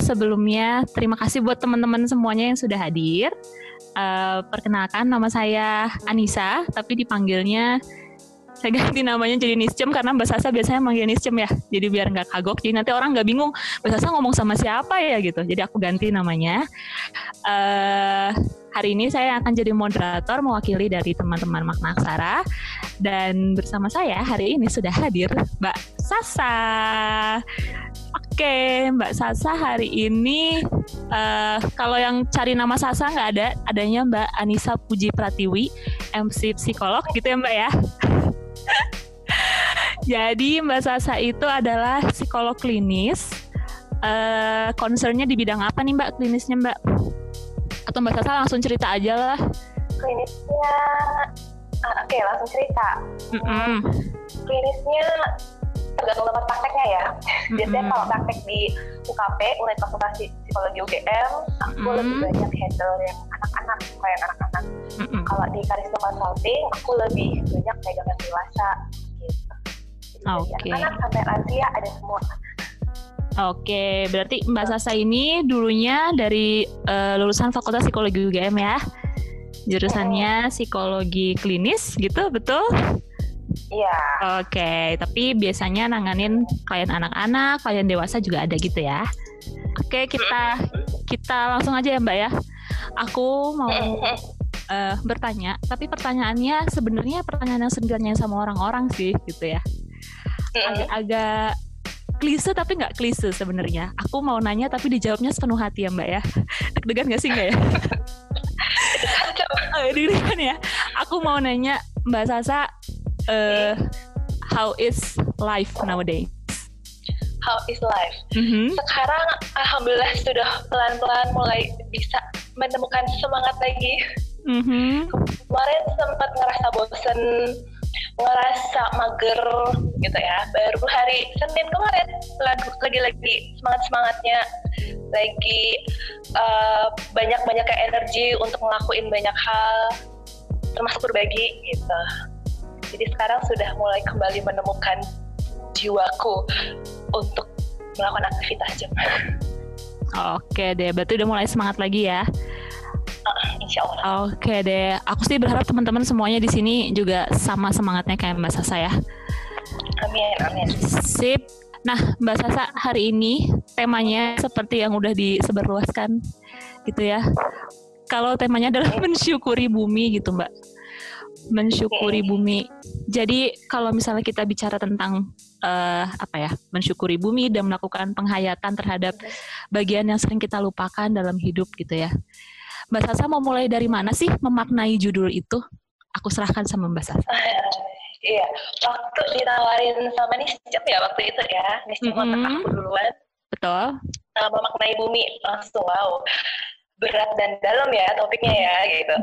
sebelumnya terima kasih buat teman-teman semuanya yang sudah hadir. Uh, perkenalkan nama saya Anissa, tapi dipanggilnya saya ganti namanya jadi Niscem karena Mbak Sasa biasanya manggil Niscem ya. Jadi biar nggak kagok. Jadi nanti orang nggak bingung Mbak Sasa ngomong sama siapa ya gitu. Jadi aku ganti namanya. Uh, hari ini saya akan jadi moderator mewakili dari teman-teman Makna Aksara. Dan bersama saya hari ini sudah hadir Mbak Sasa. Oke, Mbak Sasa hari ini uh, kalau yang cari nama Sasa nggak ada, adanya Mbak Anissa Puji Pratiwi, MC psikolog gitu ya Mbak ya. Jadi Mbak Sasa itu adalah psikolog klinis. Uh, concernnya di bidang apa nih Mbak klinisnya Mbak? Atau Mbak Sasa langsung cerita aja lah. Klinisnya, uh, oke okay, langsung cerita. Mm -mm. Klinisnya tergantung tempat prakteknya ya. Mm-hmm. Biasanya kalau praktek di UKP, unit konsultasi psikologi UGM, aku mm-hmm. lebih banyak handle yang anak-anak, kayak anak-anak. Mm-hmm. Kalau di Karisma Consulting, aku lebih banyak pegang yang dewasa gitu. Oke. Okay. Anak sampai lansia ada semua. Oke, berarti Mbak Sasa ini dulunya dari uh, lulusan Fakultas Psikologi UGM ya? Jurusannya psikologi klinis gitu, betul? Iya. Oke, tapi biasanya nanganin klien anak-anak, klien dewasa juga ada gitu ya. Oke, kita kita langsung aja ya Mbak ya. Aku mau uh, bertanya, tapi pertanyaannya sebenarnya pertanyaan yang sebenarnya sama orang-orang sih gitu ya. Agak-agak klise tapi nggak klise sebenarnya. Aku mau nanya tapi dijawabnya sepenuh hati ya Mbak ya. Deg-degan nggak sih nggak ya? Oh, deg-degan ya. Aku mau nanya Mbak Sasa uh, how is life nowadays? How is life? Mm-hmm. Sekarang alhamdulillah sudah pelan-pelan mulai bisa menemukan semangat lagi. Mm-hmm. Kemarin sempat ngerasa bosen, ngerasa mager gitu ya. Baru hari Senin kemarin lagi-lagi semangat-semangatnya, lagi uh, banyak-banyak energi untuk ngelakuin banyak hal, termasuk berbagi gitu. Jadi sekarang sudah mulai kembali menemukan jiwaku untuk melakukan aktivitas jam. Oke deh, berarti udah mulai semangat lagi ya. Uh, insya Allah. Oke deh, aku sih berharap teman-teman semuanya di sini juga sama semangatnya kayak Mbak Sasa ya. Amin, amin. Sip. Nah, Mbak Sasa hari ini temanya seperti yang udah disebarluaskan gitu ya. Kalau temanya adalah mensyukuri bumi gitu Mbak mensyukuri bumi. Jadi kalau misalnya kita bicara tentang uh, apa ya, mensyukuri bumi dan melakukan penghayatan terhadap bagian yang sering kita lupakan dalam hidup gitu ya. Mbak Sasa mau mulai dari mana sih memaknai judul itu? Aku serahkan sama Mbak Sasa. Uh, iya, waktu ditawarin sama Niscep ya waktu itu ya, Niscep mm -hmm. aku duluan. Betul. Uh, memaknai bumi langsung wow berat dan dalam ya topiknya ya gitu.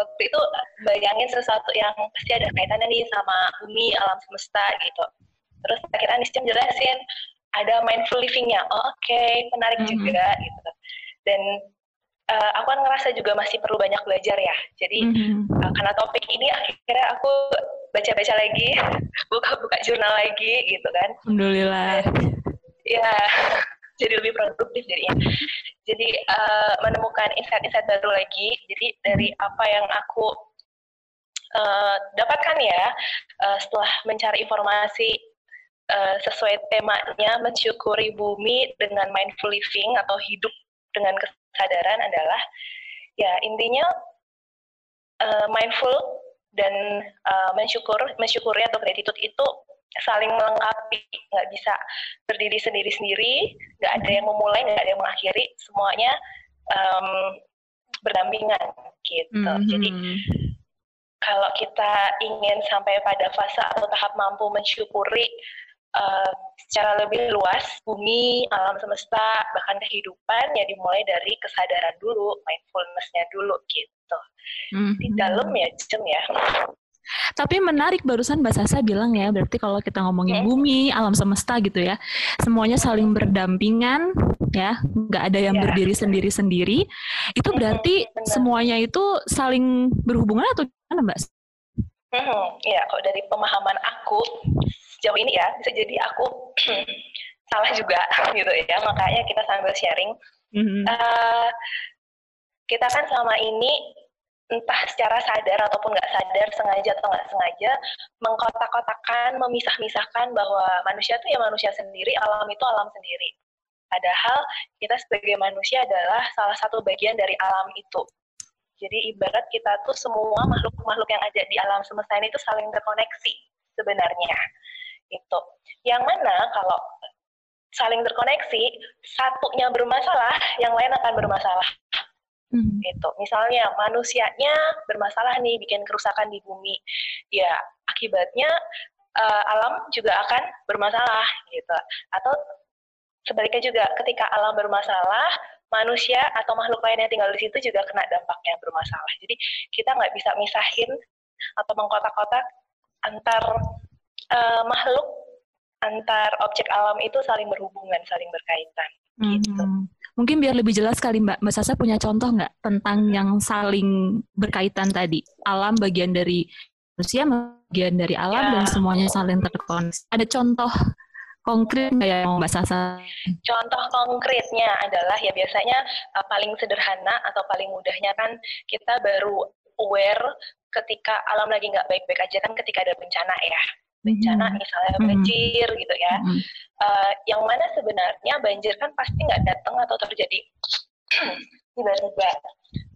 Waktu itu bayangin sesuatu yang pasti ada kaitannya nih sama bumi, alam semesta gitu. Terus akhirnya Niscem jelasin ada mindful livingnya. Oh, Oke, okay, menarik mm -hmm. juga gitu. Dan uh, aku kan ngerasa juga masih perlu banyak belajar ya. Jadi mm -hmm. uh, karena topik ini akhirnya aku baca-baca lagi, buka-buka jurnal lagi gitu kan. Alhamdulillah. ya, jadi lebih produktif jadinya jadi uh, menemukan insight-insight baru lagi jadi dari apa yang aku uh, dapatkan ya uh, setelah mencari informasi uh, sesuai temanya mensyukuri bumi dengan mindful living atau hidup dengan kesadaran adalah ya intinya uh, mindful dan uh, mensyukur mensyukuri atau gratitude itu saling melengkapi, nggak bisa berdiri sendiri-sendiri, nggak ada yang memulai, nggak ada yang mengakhiri, semuanya um, berdampingan gitu. Mm -hmm. Jadi kalau kita ingin sampai pada fase atau tahap mampu mensyukuri uh, secara lebih luas bumi, alam semesta, bahkan kehidupan, ya dimulai dari kesadaran dulu, mindfulness-nya dulu gitu. Mm -hmm. Di dalam ya, jem ya. Tapi menarik barusan Mbak Sasa bilang ya, berarti kalau kita ngomongin bumi, alam semesta gitu ya, semuanya saling berdampingan ya, nggak ada yang yeah. berdiri sendiri-sendiri. Itu berarti Benar. semuanya itu saling berhubungan atau gimana Mbak? Hmm, ya, kalau dari pemahaman aku sejauh ini ya, bisa jadi aku salah juga gitu ya makanya kita sambil sharing mm-hmm. uh, kita kan selama ini entah secara sadar ataupun nggak sadar, sengaja atau nggak sengaja, mengkotak-kotakan, memisah-misahkan bahwa manusia itu ya manusia sendiri, alam itu alam sendiri. Padahal kita sebagai manusia adalah salah satu bagian dari alam itu. Jadi ibarat kita tuh semua makhluk-makhluk yang ada di alam semesta ini itu saling terkoneksi sebenarnya. Itu. Yang mana kalau saling terkoneksi, satunya bermasalah, yang lain akan bermasalah. Hmm. Gitu. Misalnya manusianya bermasalah nih bikin kerusakan di bumi, ya akibatnya uh, alam juga akan bermasalah gitu. Atau sebaliknya juga ketika alam bermasalah, manusia atau makhluk lain yang tinggal di situ juga kena dampaknya bermasalah. Jadi kita nggak bisa misahin atau mengkotak-kotak antar uh, makhluk, antar objek alam itu saling berhubungan, saling berkaitan. Gitu. Hmm. Mungkin biar lebih jelas kali Mbak, Mbak Sasa punya contoh nggak tentang yang saling berkaitan tadi? Alam bagian dari manusia, bagian dari alam, ya. dan semuanya saling terkoneksi. Ada contoh konkret nggak yang Mbak Sasa? Contoh konkretnya adalah ya biasanya uh, paling sederhana atau paling mudahnya kan kita baru aware ketika alam lagi nggak baik-baik aja kan ketika ada bencana ya bencana hmm. misalnya hmm. banjir hmm. gitu ya hmm. uh, yang mana sebenarnya banjir kan pasti nggak datang atau terjadi tiba-tiba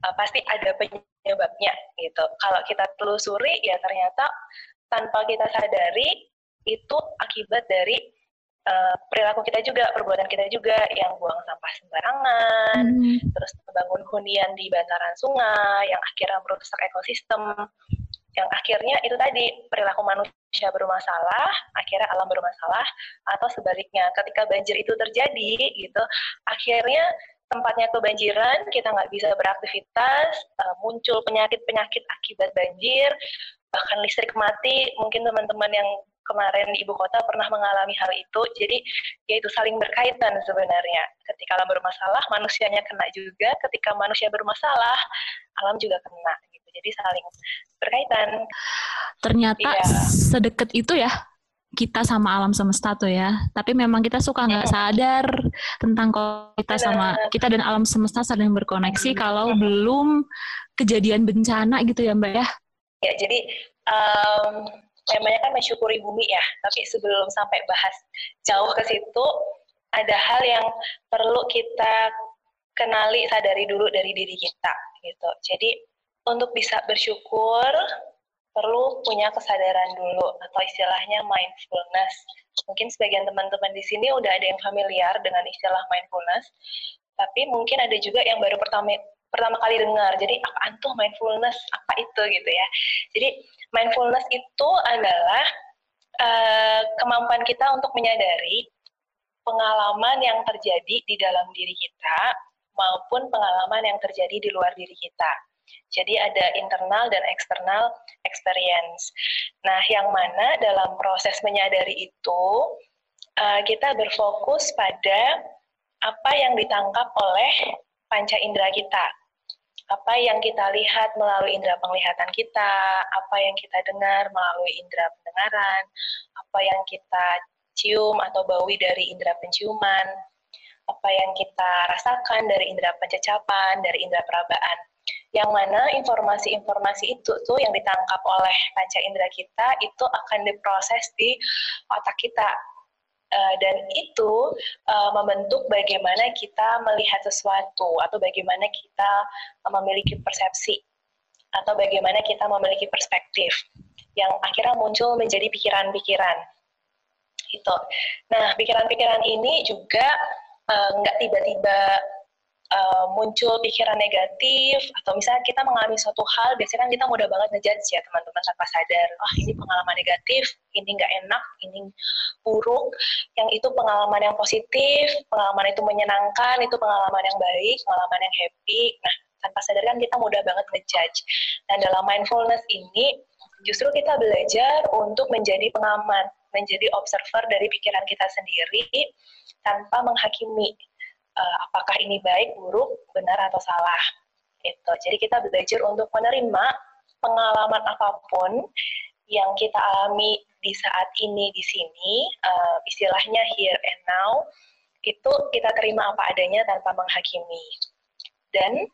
uh, pasti ada penyebabnya gitu kalau kita telusuri ya ternyata tanpa kita sadari itu akibat dari uh, perilaku kita juga, perbuatan kita juga yang buang sampah sembarangan, hmm. terus membangun hunian di bantaran sungai yang akhirnya merusak ekosistem, yang akhirnya itu tadi perilaku manusia bermasalah, akhirnya alam bermasalah, atau sebaliknya. Ketika banjir itu terjadi gitu, akhirnya tempatnya kebanjiran, kita nggak bisa beraktivitas, uh, muncul penyakit-penyakit akibat banjir, bahkan listrik mati, mungkin teman-teman yang kemarin di ibu kota pernah mengalami hal itu. Jadi ya itu saling berkaitan sebenarnya. Ketika alam bermasalah, manusianya kena juga. Ketika manusia bermasalah, alam juga kena. Gitu. Jadi saling berkaitan. Ternyata iya. sedekat itu ya kita sama alam semesta tuh ya. Tapi memang kita suka nggak sadar tentang kita sama kita dan alam semesta saling berkoneksi kalau belum kejadian bencana gitu ya Mbak ya. Ya, jadi um, temanya kan mensyukuri bumi ya, tapi sebelum sampai bahas jauh ke situ, ada hal yang perlu kita kenali, sadari dulu dari diri kita gitu. Jadi untuk bisa bersyukur perlu punya kesadaran dulu atau istilahnya mindfulness. Mungkin sebagian teman-teman di sini udah ada yang familiar dengan istilah mindfulness, tapi mungkin ada juga yang baru pertama pertama kali dengar. Jadi apaan tuh mindfulness? Apa itu gitu ya? Jadi mindfulness itu adalah uh, kemampuan kita untuk menyadari pengalaman yang terjadi di dalam diri kita maupun pengalaman yang terjadi di luar diri kita. Jadi ada internal dan external experience. Nah, yang mana dalam proses menyadari itu uh, kita berfokus pada apa yang ditangkap oleh panca indera kita apa yang kita lihat melalui indera penglihatan kita, apa yang kita dengar melalui indera pendengaran, apa yang kita cium atau bawi dari indera penciuman, apa yang kita rasakan dari indera pencacapan, dari indera perabaan. Yang mana informasi-informasi itu tuh yang ditangkap oleh panca indera kita itu akan diproses di otak kita Uh, dan itu uh, membentuk bagaimana kita melihat sesuatu atau bagaimana kita memiliki persepsi atau bagaimana kita memiliki perspektif yang akhirnya muncul menjadi pikiran-pikiran itu. Nah, pikiran-pikiran ini juga nggak uh, tiba-tiba uh, muncul pikiran negatif atau misalnya kita mengalami suatu hal biasanya kan kita mudah banget ngejudge ya teman-teman tanpa sadar. Ah oh, ini pengalaman negatif ini nggak enak ini buruk. Yang itu pengalaman yang positif pengalaman itu menyenangkan itu pengalaman yang baik pengalaman yang happy. Nah tanpa sadar kan kita mudah banget ngejudge. Dan dalam mindfulness ini justru kita belajar untuk menjadi pengamat menjadi observer dari pikiran kita sendiri tanpa menghakimi uh, apakah ini baik, buruk, benar atau salah. Gitu. Jadi kita belajar untuk menerima pengalaman apa pun yang kita alami di saat ini di sini, uh, istilahnya here and now, itu kita terima apa adanya tanpa menghakimi. Dan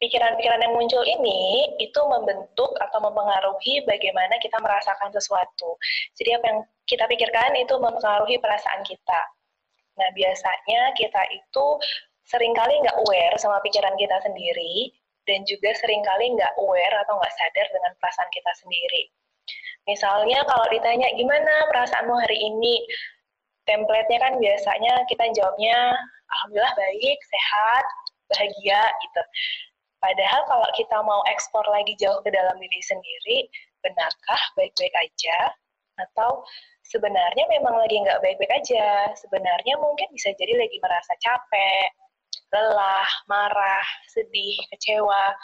pikiran-pikiran uh, yang muncul ini itu membentuk atau mempengaruhi bagaimana kita merasakan sesuatu. Jadi apa yang kita pikirkan itu mempengaruhi perasaan kita. Nah biasanya kita itu sering kali nggak aware sama pikiran kita sendiri dan juga sering kali nggak aware atau nggak sadar dengan perasaan kita sendiri. Misalnya kalau ditanya gimana perasaanmu hari ini, template-nya kan biasanya kita jawabnya alhamdulillah baik, sehat, bahagia gitu. Padahal kalau kita mau ekspor lagi jauh ke dalam diri sendiri, benarkah baik-baik aja? Atau sebenarnya memang lagi nggak baik-baik aja? Sebenarnya mungkin bisa jadi lagi merasa capek, lelah, marah, sedih, kecewa,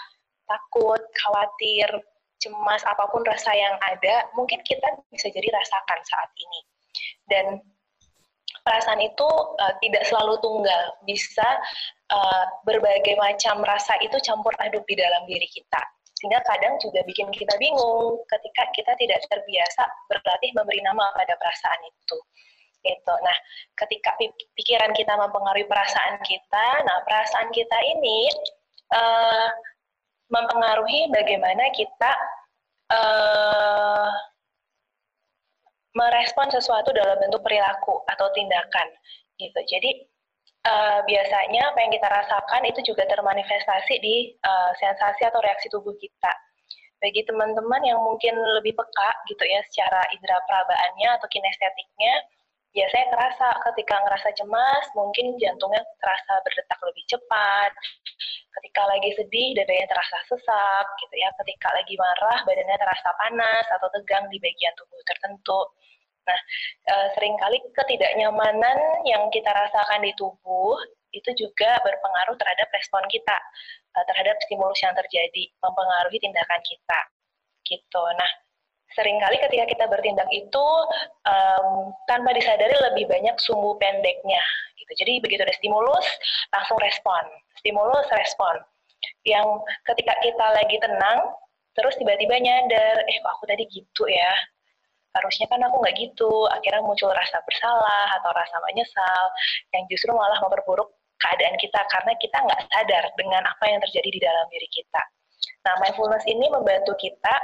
takut, khawatir, cemas, apa pun rasa yang ada, mungkin kita bisa jadi rasakan saat ini. Dan perasaan itu uh, tidak selalu tunggal, bisa uh, berbagai macam rasa itu campur aduk di dalam diri kita. Sehingga kadang juga bikin kita bingung ketika kita tidak terbiasa berlatih memberi nama pada perasaan itu. Gitu. Nah, ketika pikiran kita mempengaruhi perasaan kita, nah perasaan kita ini uh, mempengaruhi bagaimana kita uh, merespon sesuatu dalam bentuk perilaku atau tindakan gitu. Jadi uh, biasanya apa yang kita rasakan itu juga termanifestasi di uh, sensasi atau reaksi tubuh kita. Bagi teman-teman yang mungkin lebih peka gitu ya secara indera perabaannya atau kinestetiknya, biasanya terasa ketika ngerasa cemas, mungkin jantungnya terasa berdetak lebih cepat. Ketika lagi sedih, dadanya terasa sesak, gitu ya. Ketika lagi marah, badannya terasa panas atau tegang di bagian tubuh tertentu. Nah, e, sering kali ketidaknyamanan yang kita rasakan di tubuh itu juga berpengaruh terhadap respon kita, e, terhadap stimulus yang terjadi, mempengaruhi tindakan kita. Gitu. Nah, sering kali ketika kita bertindak itu um, tanpa disadari lebih banyak sumbu pendeknya gitu. Jadi begitu ada stimulus langsung respon, stimulus respon. Yang ketika kita lagi tenang terus tiba-tiba nyadar, eh kok aku tadi gitu ya. Harusnya kan aku nggak gitu. Akhirnya muncul rasa bersalah atau rasa menyesal yang justru malah memperburuk keadaan kita karena kita nggak sadar dengan apa yang terjadi di dalam diri kita. Nah, mindfulness ini membantu kita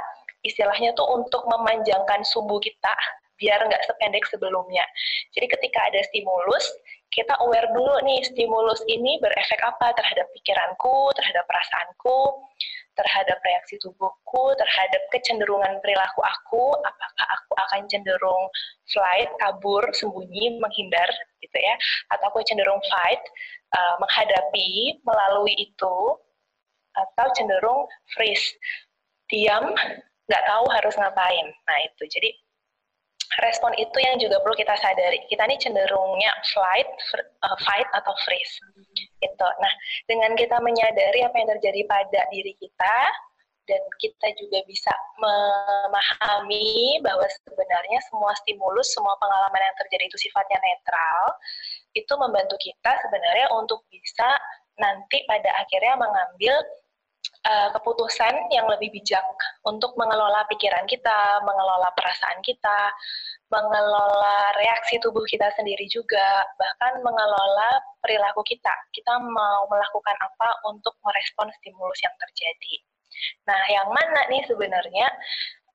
istilahnya tuh untuk memanjangkan subuh kita biar nggak sependek sebelumnya. Jadi ketika ada stimulus, kita aware dulu nih stimulus ini berefek apa terhadap pikiranku, terhadap perasaanku, terhadap reaksi tubuhku, terhadap kecenderungan perilaku aku, apakah aku akan cenderung flight, kabur, sembunyi, menghindar, gitu ya, atau aku cenderung fight, uh, menghadapi melalui itu, atau cenderung freeze, diam, nggak tahu harus ngapain. Nah itu, jadi respon itu yang juga perlu kita sadari. Kita ini cenderungnya flight, uh, fight atau freeze. Gitu. Nah, dengan kita menyadari apa yang terjadi pada diri kita dan kita juga bisa memahami bahwa sebenarnya semua stimulus, semua pengalaman yang terjadi itu sifatnya netral, itu membantu kita sebenarnya untuk bisa nanti pada akhirnya mengambil uh, keputusan yang lebih bijak untuk mengelola pikiran kita, mengelola perasaan kita, mengelola reaksi tubuh kita sendiri juga, bahkan mengelola perilaku kita. Kita mau melakukan apa untuk merespon stimulus yang terjadi. Nah, yang mana nih sebenarnya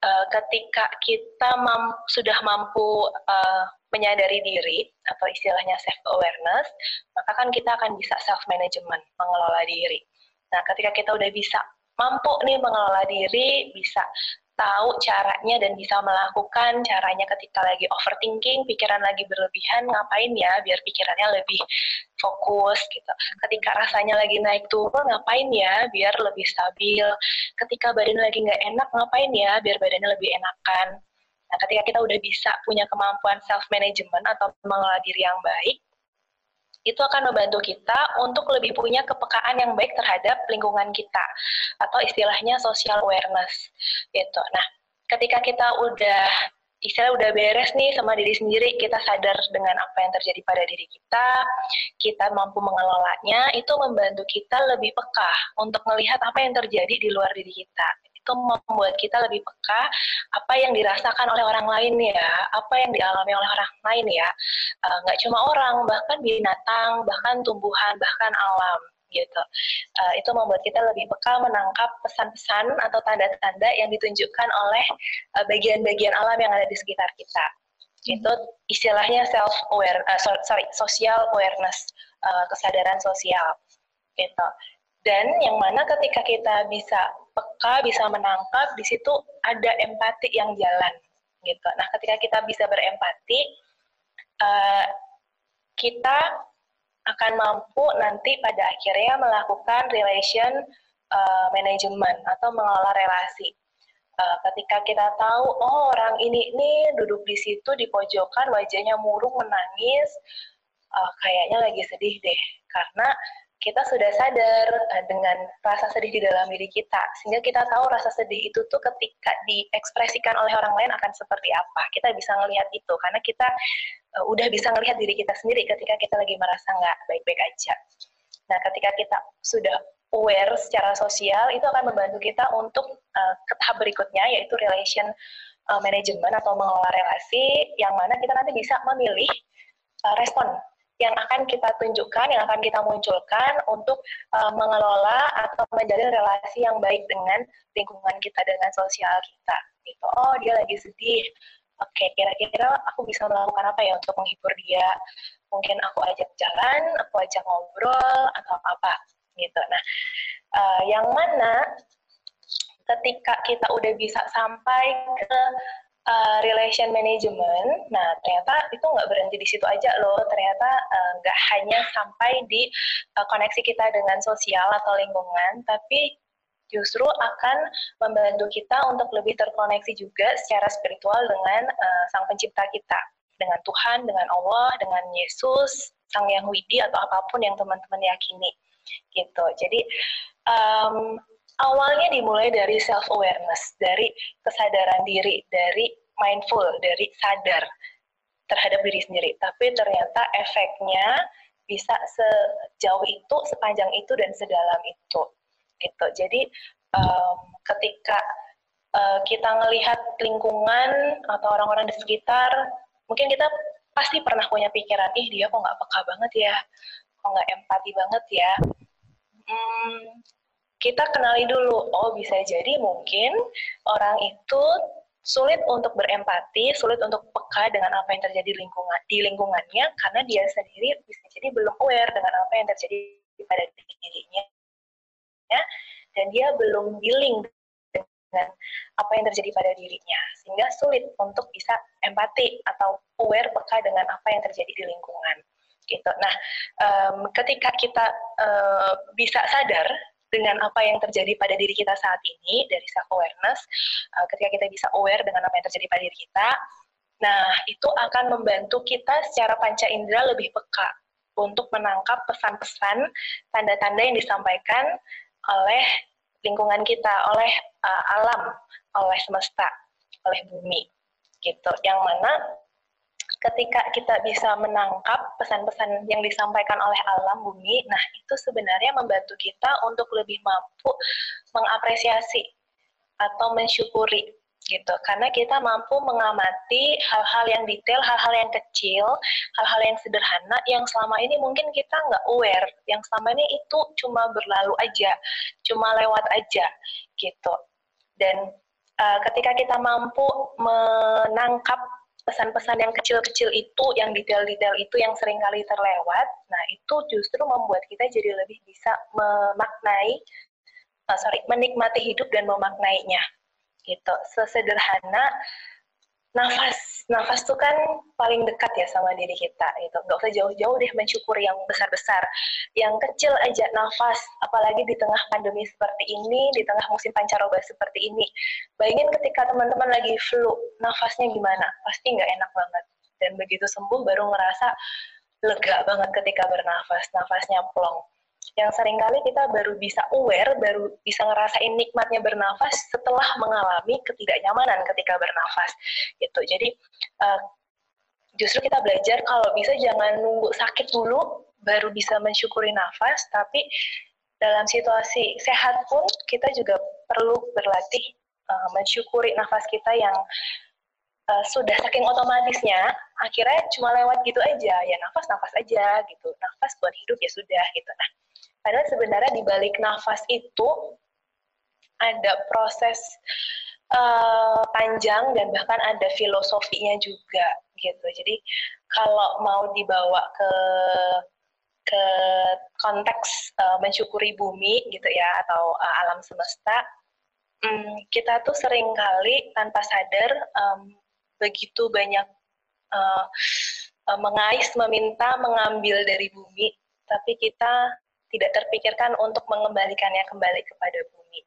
uh, ketika kita mam sudah mampu uh, menyadari diri atau istilahnya self awareness, maka kan kita akan bisa self management, mengelola diri. Nah, ketika kita udah bisa mampu nih mengelola diri, bisa tahu caranya dan bisa melakukan caranya ketika lagi overthinking, pikiran lagi berlebihan, ngapain ya biar pikirannya lebih fokus gitu. Ketika rasanya lagi naik turun, ngapain ya biar lebih stabil. Ketika badan lagi nggak enak, ngapain ya biar badannya lebih enakan. Nah, ketika kita udah bisa punya kemampuan self management atau mengelola diri yang baik, itu akan membantu kita untuk lebih punya kepekaan yang baik terhadap lingkungan kita atau istilahnya social awareness gitu. Nah, ketika kita udah istilah udah beres nih sama diri sendiri, kita sadar dengan apa yang terjadi pada diri kita, kita mampu mengelolanya, itu membantu kita lebih peka untuk melihat apa yang terjadi di luar diri kita. Itu membuat kita lebih peka apa yang dirasakan oleh orang lain ya, apa yang dialami oleh orang lain ya. Uh, nggak cuma orang, bahkan binatang, bahkan tumbuhan, bahkan alam gitu. Uh, itu membuat kita lebih peka menangkap pesan-pesan atau tanda-tanda yang ditunjukkan oleh bagian-bagian uh, alam yang ada di sekitar kita. Itu istilahnya self aware, uh, sorry, social awareness, uh, kesadaran sosial. Gitu. Dan yang mana ketika kita bisa peka, bisa menangkap, di situ ada empati yang jalan. Gitu. Nah, ketika kita bisa berempati, uh, kita akan mampu nanti pada akhirnya melakukan relation uh, management atau mengelola relasi. Uh, ketika kita tahu, oh orang ini ini duduk di situ di pojokan, wajahnya murung menangis, uh, kayaknya lagi sedih deh, karena kita sudah sadar uh, dengan rasa sedih di dalam diri kita, sehingga kita tahu rasa sedih itu tuh ketika diekspresikan oleh orang lain akan seperti apa. Kita bisa ngelihat itu, karena kita uh, udah bisa ngelihat diri kita sendiri ketika kita lagi merasa nggak baik-baik aja. Nah, ketika kita sudah aware secara sosial, itu akan membantu kita untuk uh, ke tahap berikutnya, yaitu relation uh, management atau mengelola relasi, yang mana kita nanti bisa memilih uh, respon yang akan kita tunjukkan, yang akan kita munculkan untuk uh, mengelola atau menjalin relasi yang baik dengan lingkungan kita, dengan sosial kita. Gitu. Oh, dia lagi sedih. Oke, kira-kira aku bisa melakukan apa ya untuk menghibur dia? Mungkin aku ajak jalan, aku ajak ngobrol, atau apa gitu. Nah, uh, yang mana ketika kita udah bisa sampai ke uh, relation management, nah ternyata itu nggak berhenti di situ aja loh, ternyata uh, nggak hanya sampai di uh, koneksi kita dengan sosial atau lingkungan, tapi justru akan membantu kita untuk lebih terkoneksi juga secara spiritual dengan uh, Sang Pencipta kita, dengan Tuhan, dengan Allah, dengan Yesus, Sang Yang Widi atau apa pun yang teman-teman yakini, gitu. Jadi um, awalnya dimulai dari self awareness, dari kesadaran diri, dari mindful, dari sadar terhadap diri sendiri. Tapi ternyata efeknya bisa sejauh itu, sepanjang itu dan sedalam itu. Gitu. Jadi um, ketika uh, kita melihat lingkungan atau orang-orang di sekitar, mungkin kita pasti pernah punya pikiran, ih dia kok nggak peka banget ya, kok nggak empati banget ya. Hmm, kita kenali dulu, oh bisa jadi mungkin orang itu sulit untuk berempati, sulit untuk peka dengan apa yang terjadi di lingkungan di lingkungannya karena dia sendiri bisa jadi belum aware dengan apa yang terjadi pada dirinya. Ya, dan dia belum dealing dengan apa yang terjadi pada dirinya. Sehingga sulit untuk bisa empati atau aware peka dengan apa yang terjadi di lingkungan. Gitu. Nah, um, ketika kita uh, bisa sadar dengan apa yang terjadi pada diri kita saat ini dari self awareness uh, ketika kita bisa aware dengan apa yang terjadi pada diri kita nah itu akan membantu kita secara panca indera lebih peka untuk menangkap pesan-pesan tanda-tanda yang disampaikan oleh lingkungan kita oleh uh, alam oleh semesta oleh bumi gitu. Yang mana ketika kita bisa menangkap pesan-pesan yang disampaikan oleh alam bumi, nah itu sebenarnya membantu kita untuk lebih mampu mengapresiasi atau mensyukuri gitu karena kita mampu mengamati hal-hal yang detail, hal-hal yang kecil, hal-hal yang sederhana yang selama ini mungkin kita nggak aware, yang selama ini itu cuma berlalu aja, cuma lewat aja gitu. Dan uh, ketika kita mampu menangkap pesan-pesan yang kecil-kecil itu, yang detail-detail itu yang sering kali terlewat, nah itu justru membuat kita jadi lebih bisa memaknai, uh, sorry, menikmati hidup dan memaknainya. Gitu. Sesederhana nafas. Nafas tuh kan paling dekat ya sama diri kita gitu. Nggak usah jauh-jauh deh mensyukuri yang besar-besar. Yang kecil aja nafas. Apalagi di tengah pandemi seperti ini di tengah musim pancaroba seperti ini. Bayangin ketika teman-teman lagi flu nafasnya gimana? Pasti nggak enak banget. Dan begitu sembuh baru ngerasa lega banget ketika bernafas. Nafasnya plong yang sering kali kita baru bisa aware, baru bisa ngerasain nikmatnya bernafas setelah mengalami ketidaknyamanan ketika bernafas. Gitu. Jadi uh, justru kita belajar kalau bisa jangan nunggu sakit dulu baru bisa mensyukuri nafas, tapi dalam situasi sehat pun kita juga perlu berlatih uh, mensyukuri nafas kita yang uh, sudah saking otomatisnya akhirnya cuma lewat gitu aja ya nafas nafas aja gitu nafas buat hidup ya sudah gitu nah padahal sebenarnya di balik nafas itu ada proses uh, panjang dan bahkan ada filosofinya juga gitu. Jadi kalau mau dibawa ke ke konteks uh, mensyukuri bumi gitu ya atau uh, alam semesta um, kita tuh sering kali tanpa sadar um, begitu banyak mengais meminta mengambil dari bumi tapi kita tidak terpikirkan untuk mengembalikannya kembali kepada bumi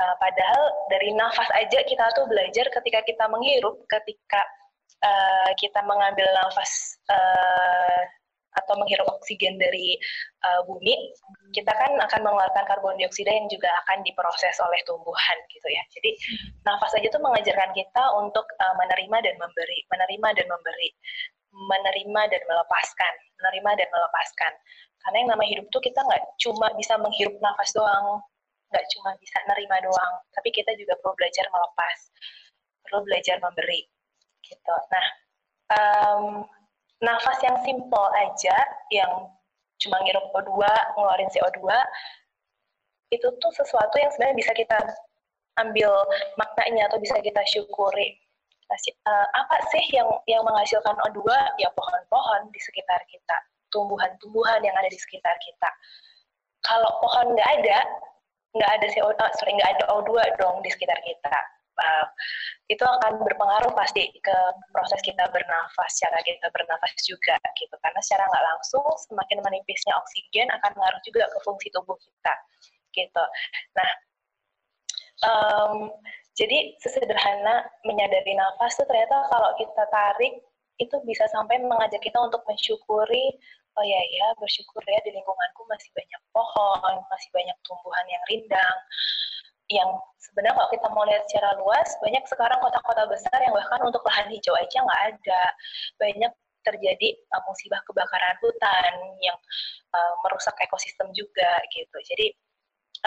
uh, padahal dari nafas aja kita tuh belajar ketika kita menghirup ketika uh, kita mengambil nafas uh, atau menghirup oksigen dari uh, bumi, kita kan akan mengeluarkan karbon dioksida yang juga akan diproses oleh tumbuhan gitu ya. Jadi nafas aja tuh mengajarkan kita untuk uh, menerima dan memberi, menerima dan memberi, menerima dan melepaskan, menerima dan melepaskan. Karena yang namanya hidup tuh kita nggak cuma bisa menghirup nafas doang, nggak cuma bisa nerima doang, tapi kita juga perlu belajar melepas, perlu belajar memberi, gitu. Nah, um, nafas yang simple aja, yang cuma ngirup O2, ngeluarin CO2, itu tuh sesuatu yang sebenarnya bisa kita ambil maknanya atau bisa kita syukuri. Uh, apa sih yang yang menghasilkan O2? Ya pohon-pohon di sekitar kita, tumbuhan-tumbuhan yang ada di sekitar kita. Kalau pohon nggak ada, nggak ada CO2, sorry nggak ada O2 dong di sekitar kita uh, itu akan berpengaruh pasti ke proses kita bernafas, cara kita bernafas juga gitu. Karena secara nggak langsung semakin menipisnya oksigen akan mengaruh juga ke fungsi tubuh kita gitu. Nah, um, jadi sesederhana menyadari nafas tuh ternyata kalau kita tarik itu bisa sampai mengajak kita untuk mensyukuri oh ya ya bersyukur ya di lingkunganku masih banyak pohon, masih banyak tumbuhan yang rindang, yang sebenarnya kalau kita mau lihat secara luas, banyak sekarang kota-kota besar yang bahkan untuk lahan hijau aja nggak ada. Banyak terjadi uh, musibah kebakaran hutan yang uh, merusak ekosistem juga gitu. Jadi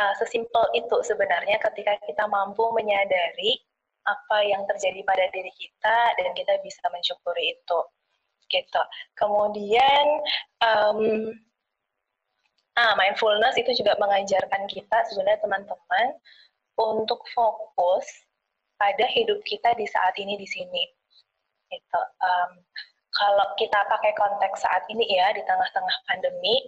uh, sesimpel itu sebenarnya ketika kita mampu menyadari apa yang terjadi pada diri kita dan kita bisa mensyukuri itu gitu. Kemudian um, ah mindfulness itu juga mengajarkan kita sebenarnya teman-teman untuk fokus pada hidup kita di saat ini di sini. Gitu. Um, kalau kita pakai konteks saat ini ya di tengah-tengah pandemi,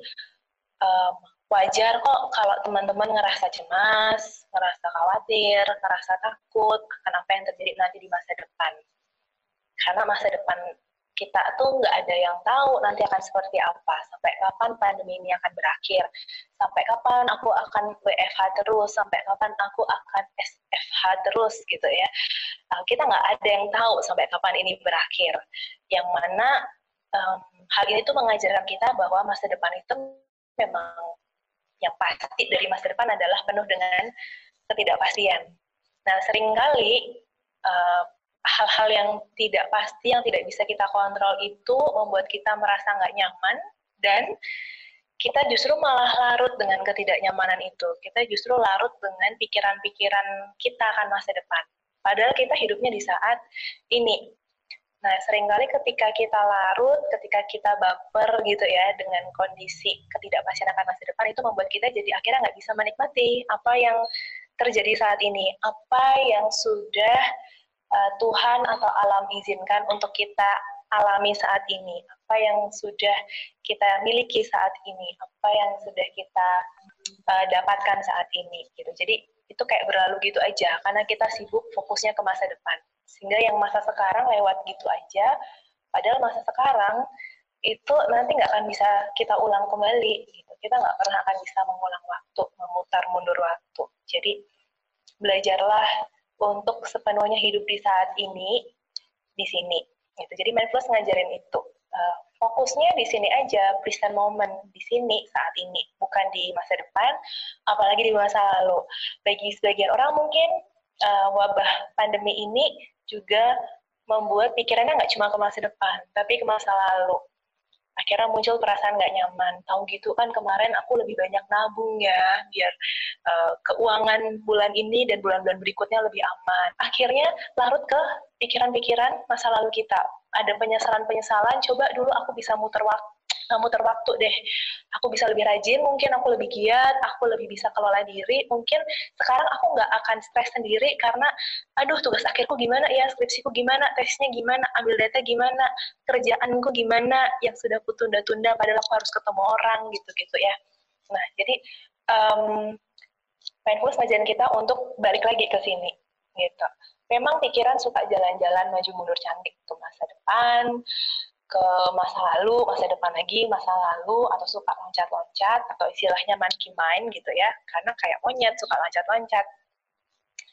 um, wajar kok kalau teman-teman ngerasa cemas, ngerasa khawatir, ngerasa takut akan apa yang terjadi nanti di masa depan. Karena masa depan kita tuh nggak ada yang tahu nanti akan seperti apa, sampai kapan pandemi ini akan berakhir, sampai kapan aku akan WFH terus, sampai kapan aku akan SFH terus gitu ya. Uh, kita nggak ada yang tahu sampai kapan ini berakhir. Yang mana um, hal ini tuh mengajarkan kita bahwa masa depan itu memang yang pasti dari masa depan adalah penuh dengan ketidakpastian. Nah, sering kali uh, hal-hal yang tidak pasti, yang tidak bisa kita kontrol itu membuat kita merasa nggak nyaman dan kita justru malah larut dengan ketidaknyamanan itu. Kita justru larut dengan pikiran-pikiran kita akan masa depan. Padahal kita hidupnya di saat ini. Nah, sering kali ketika kita larut, ketika kita baper gitu ya dengan kondisi ketidakpastian akan masa depan itu membuat kita jadi akhirnya nggak bisa menikmati apa yang terjadi saat ini, apa yang sudah uh, Tuhan atau alam izinkan untuk kita alami saat ini, apa yang sudah kita miliki saat ini, apa yang sudah kita uh, dapatkan saat ini, gitu. Jadi itu kayak berlalu gitu aja, karena kita sibuk fokusnya ke masa depan, sehingga yang masa sekarang lewat gitu aja, padahal masa sekarang itu nanti nggak akan bisa kita ulang kembali, gitu. Kita nggak pernah akan bisa mengulang waktu, memutar mundur waktu. Jadi belajarlah untuk sepenuhnya hidup di saat ini di sini. Gitu. Jadi mindfulness ngajarin itu. Uh, fokusnya di sini aja, present moment di sini saat ini, bukan di masa depan, apalagi di masa lalu. Bagi sebagian orang mungkin uh, wabah pandemi ini juga membuat pikirannya nggak cuma ke masa depan, tapi ke masa lalu. Akhirnya muncul perasaan nggak nyaman. Tahu gitu kan kemarin aku lebih banyak nabung ya, biar uh, keuangan bulan ini dan bulan-bulan berikutnya lebih aman. Akhirnya larut ke pikiran-pikiran masa lalu kita. Ada penyesalan-penyesalan, coba dulu aku bisa muter waktu nggak muter waktu deh. Aku bisa lebih rajin, mungkin aku lebih giat, aku lebih bisa kelola diri. Mungkin sekarang aku nggak akan stres sendiri karena, aduh tugas akhirku gimana ya, skripsiku gimana, tesnya gimana, ambil data gimana, kerjaanku gimana, yang sudah aku tunda-tunda padahal aku harus ketemu orang gitu-gitu ya. Nah, jadi um, mindfulness ngajarin kita untuk balik lagi ke sini gitu. Memang pikiran suka jalan-jalan maju mundur cantik ke masa depan, ke masa lalu, masa depan lagi, masa lalu, atau suka loncat-loncat, atau istilahnya monkey mind gitu ya, karena kayak monyet suka loncat-loncat.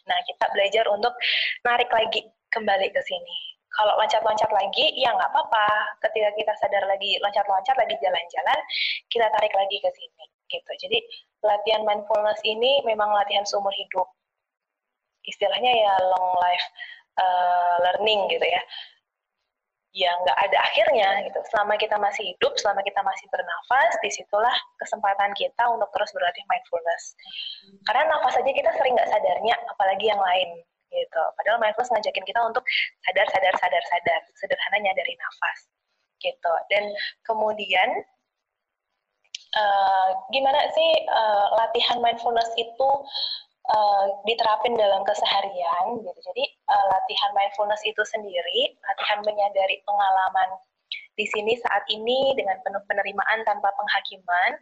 Nah, kita belajar untuk narik lagi kembali ke sini. Kalau loncat-loncat lagi, ya nggak apa-apa. Ketika kita sadar lagi loncat-loncat, lagi jalan-jalan, kita tarik lagi ke sini. gitu. Jadi, latihan mindfulness ini memang latihan seumur hidup. Istilahnya ya long life uh, learning gitu ya ya nggak ada akhirnya gitu. Selama kita masih hidup, selama kita masih bernafas, di situlah kesempatan kita untuk terus berlatih mindfulness. Karena nafas aja kita sering nggak sadarnya, apalagi yang lain gitu. Padahal mindfulness ngajakin kita untuk sadar, sadar, sadar, sadar. Sederhananya dari nafas gitu. Dan kemudian uh, gimana sih uh, latihan mindfulness itu uh, diterapin dalam keseharian gitu. Jadi uh, latihan mindfulness itu sendiri, latihan menyadari pengalaman di sini saat ini dengan penuh penerimaan tanpa penghakiman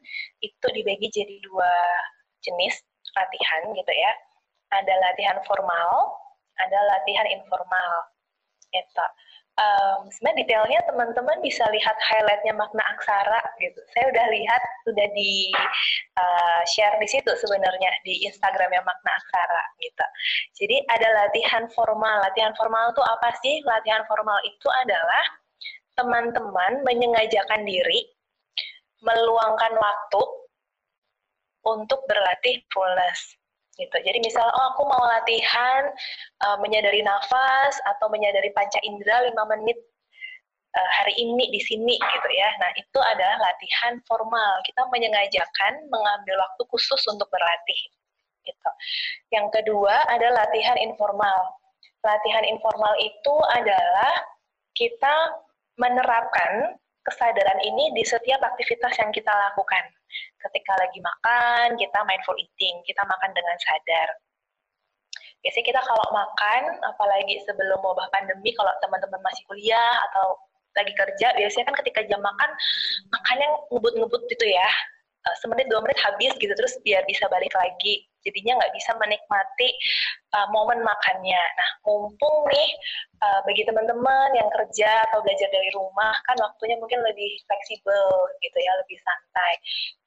itu dibagi jadi dua jenis latihan gitu ya. Ada latihan formal, ada latihan informal. Gitu um, sebenarnya detailnya teman-teman bisa lihat highlightnya makna aksara gitu. Saya udah lihat sudah di uh, share di situ sebenarnya di Instagramnya makna aksara gitu. Jadi ada latihan formal. Latihan formal itu apa sih? Latihan formal itu adalah teman-teman menyengajakan diri meluangkan waktu untuk berlatih fullness gitu. Jadi misal oh aku mau latihan uh, menyadari nafas atau menyadari panca indera 5 menit uh, hari ini di sini gitu ya. Nah, itu adalah latihan formal. Kita menyengajakan mengambil waktu khusus untuk berlatih gitu. Yang kedua ada latihan informal. Latihan informal itu adalah kita menerapkan kesadaran ini di setiap aktivitas yang kita lakukan ketika lagi makan, kita mindful eating, kita makan dengan sadar. Biasanya kita kalau makan, apalagi sebelum wabah pandemi, kalau teman-teman masih kuliah atau lagi kerja, biasanya kan ketika jam makan, makannya ngebut-ngebut gitu ya. Eh, semenit dua menit habis gitu terus biar bisa balik lagi jadinya nggak bisa menikmati uh, momen makannya. Nah mumpung nih uh, bagi teman-teman yang kerja atau belajar dari rumah kan waktunya mungkin lebih fleksibel gitu ya lebih santai.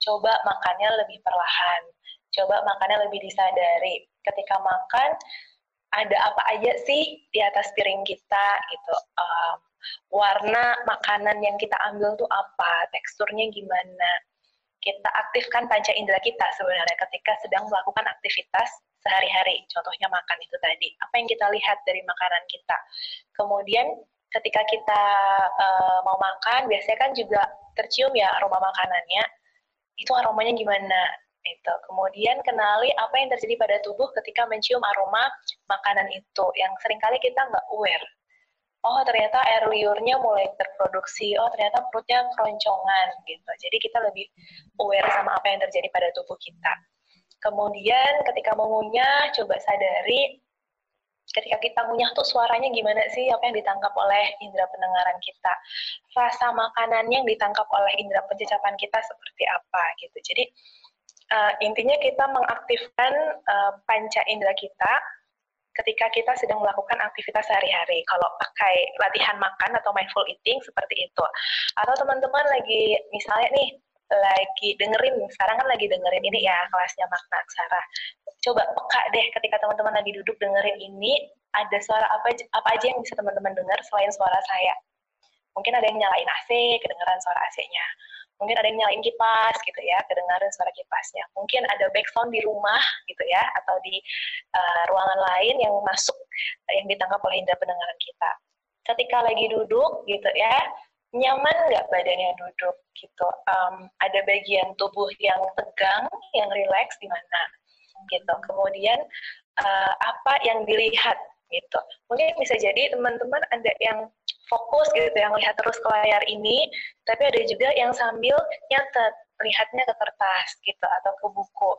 Coba makannya lebih perlahan. Coba makannya lebih disadari. Ketika makan ada apa aja sih di atas piring kita gitu um, warna makanan yang kita ambil tuh apa teksturnya gimana kita aktifkan panca indera kita sebenarnya ketika sedang melakukan aktivitas sehari-hari. Contohnya makan itu tadi. Apa yang kita lihat dari makanan kita. Kemudian ketika kita uh, mau makan, biasanya kan juga tercium ya aroma makanannya. Itu aromanya gimana? Itu. Kemudian kenali apa yang terjadi pada tubuh ketika mencium aroma makanan itu. Yang sering kali kita nggak aware oh ternyata air liurnya mulai terproduksi, oh ternyata perutnya keroncongan gitu. Jadi kita lebih aware sama apa yang terjadi pada tubuh kita. Kemudian ketika mengunyah, coba sadari ketika kita ngunyah tuh suaranya gimana sih, apa yang ditangkap oleh indera pendengaran kita. Rasa makanan yang ditangkap oleh indera pencecapan kita seperti apa gitu. Jadi uh, intinya kita mengaktifkan uh, panca indera kita ketika kita sedang melakukan aktivitas sehari-hari. Kalau pakai latihan makan atau mindful eating seperti itu. Atau teman-teman lagi misalnya nih lagi dengerin, sekarang kan lagi dengerin ini ya kelasnya makna aksara. Coba peka deh ketika teman-teman lagi duduk dengerin ini, ada suara apa, apa aja yang bisa teman-teman dengar selain suara saya. Mungkin ada yang nyalain AC, kedengeran suara AC-nya mungkin ada yang nyalain kipas gitu ya, kedengaran suara kipasnya. Mungkin ada background di rumah gitu ya, atau di uh, ruangan lain yang masuk, yang ditangkap oleh indera pendengaran kita. Ketika lagi duduk gitu ya, nyaman nggak badannya duduk gitu. Um, ada bagian tubuh yang tegang, yang rileks di mana gitu. Kemudian uh, apa yang dilihat gitu. Mungkin bisa jadi teman-teman ada yang fokus gitu, yang lihat terus ke layar ini, tapi ada juga yang sambil nyatet, lihatnya ke kertas gitu atau ke buku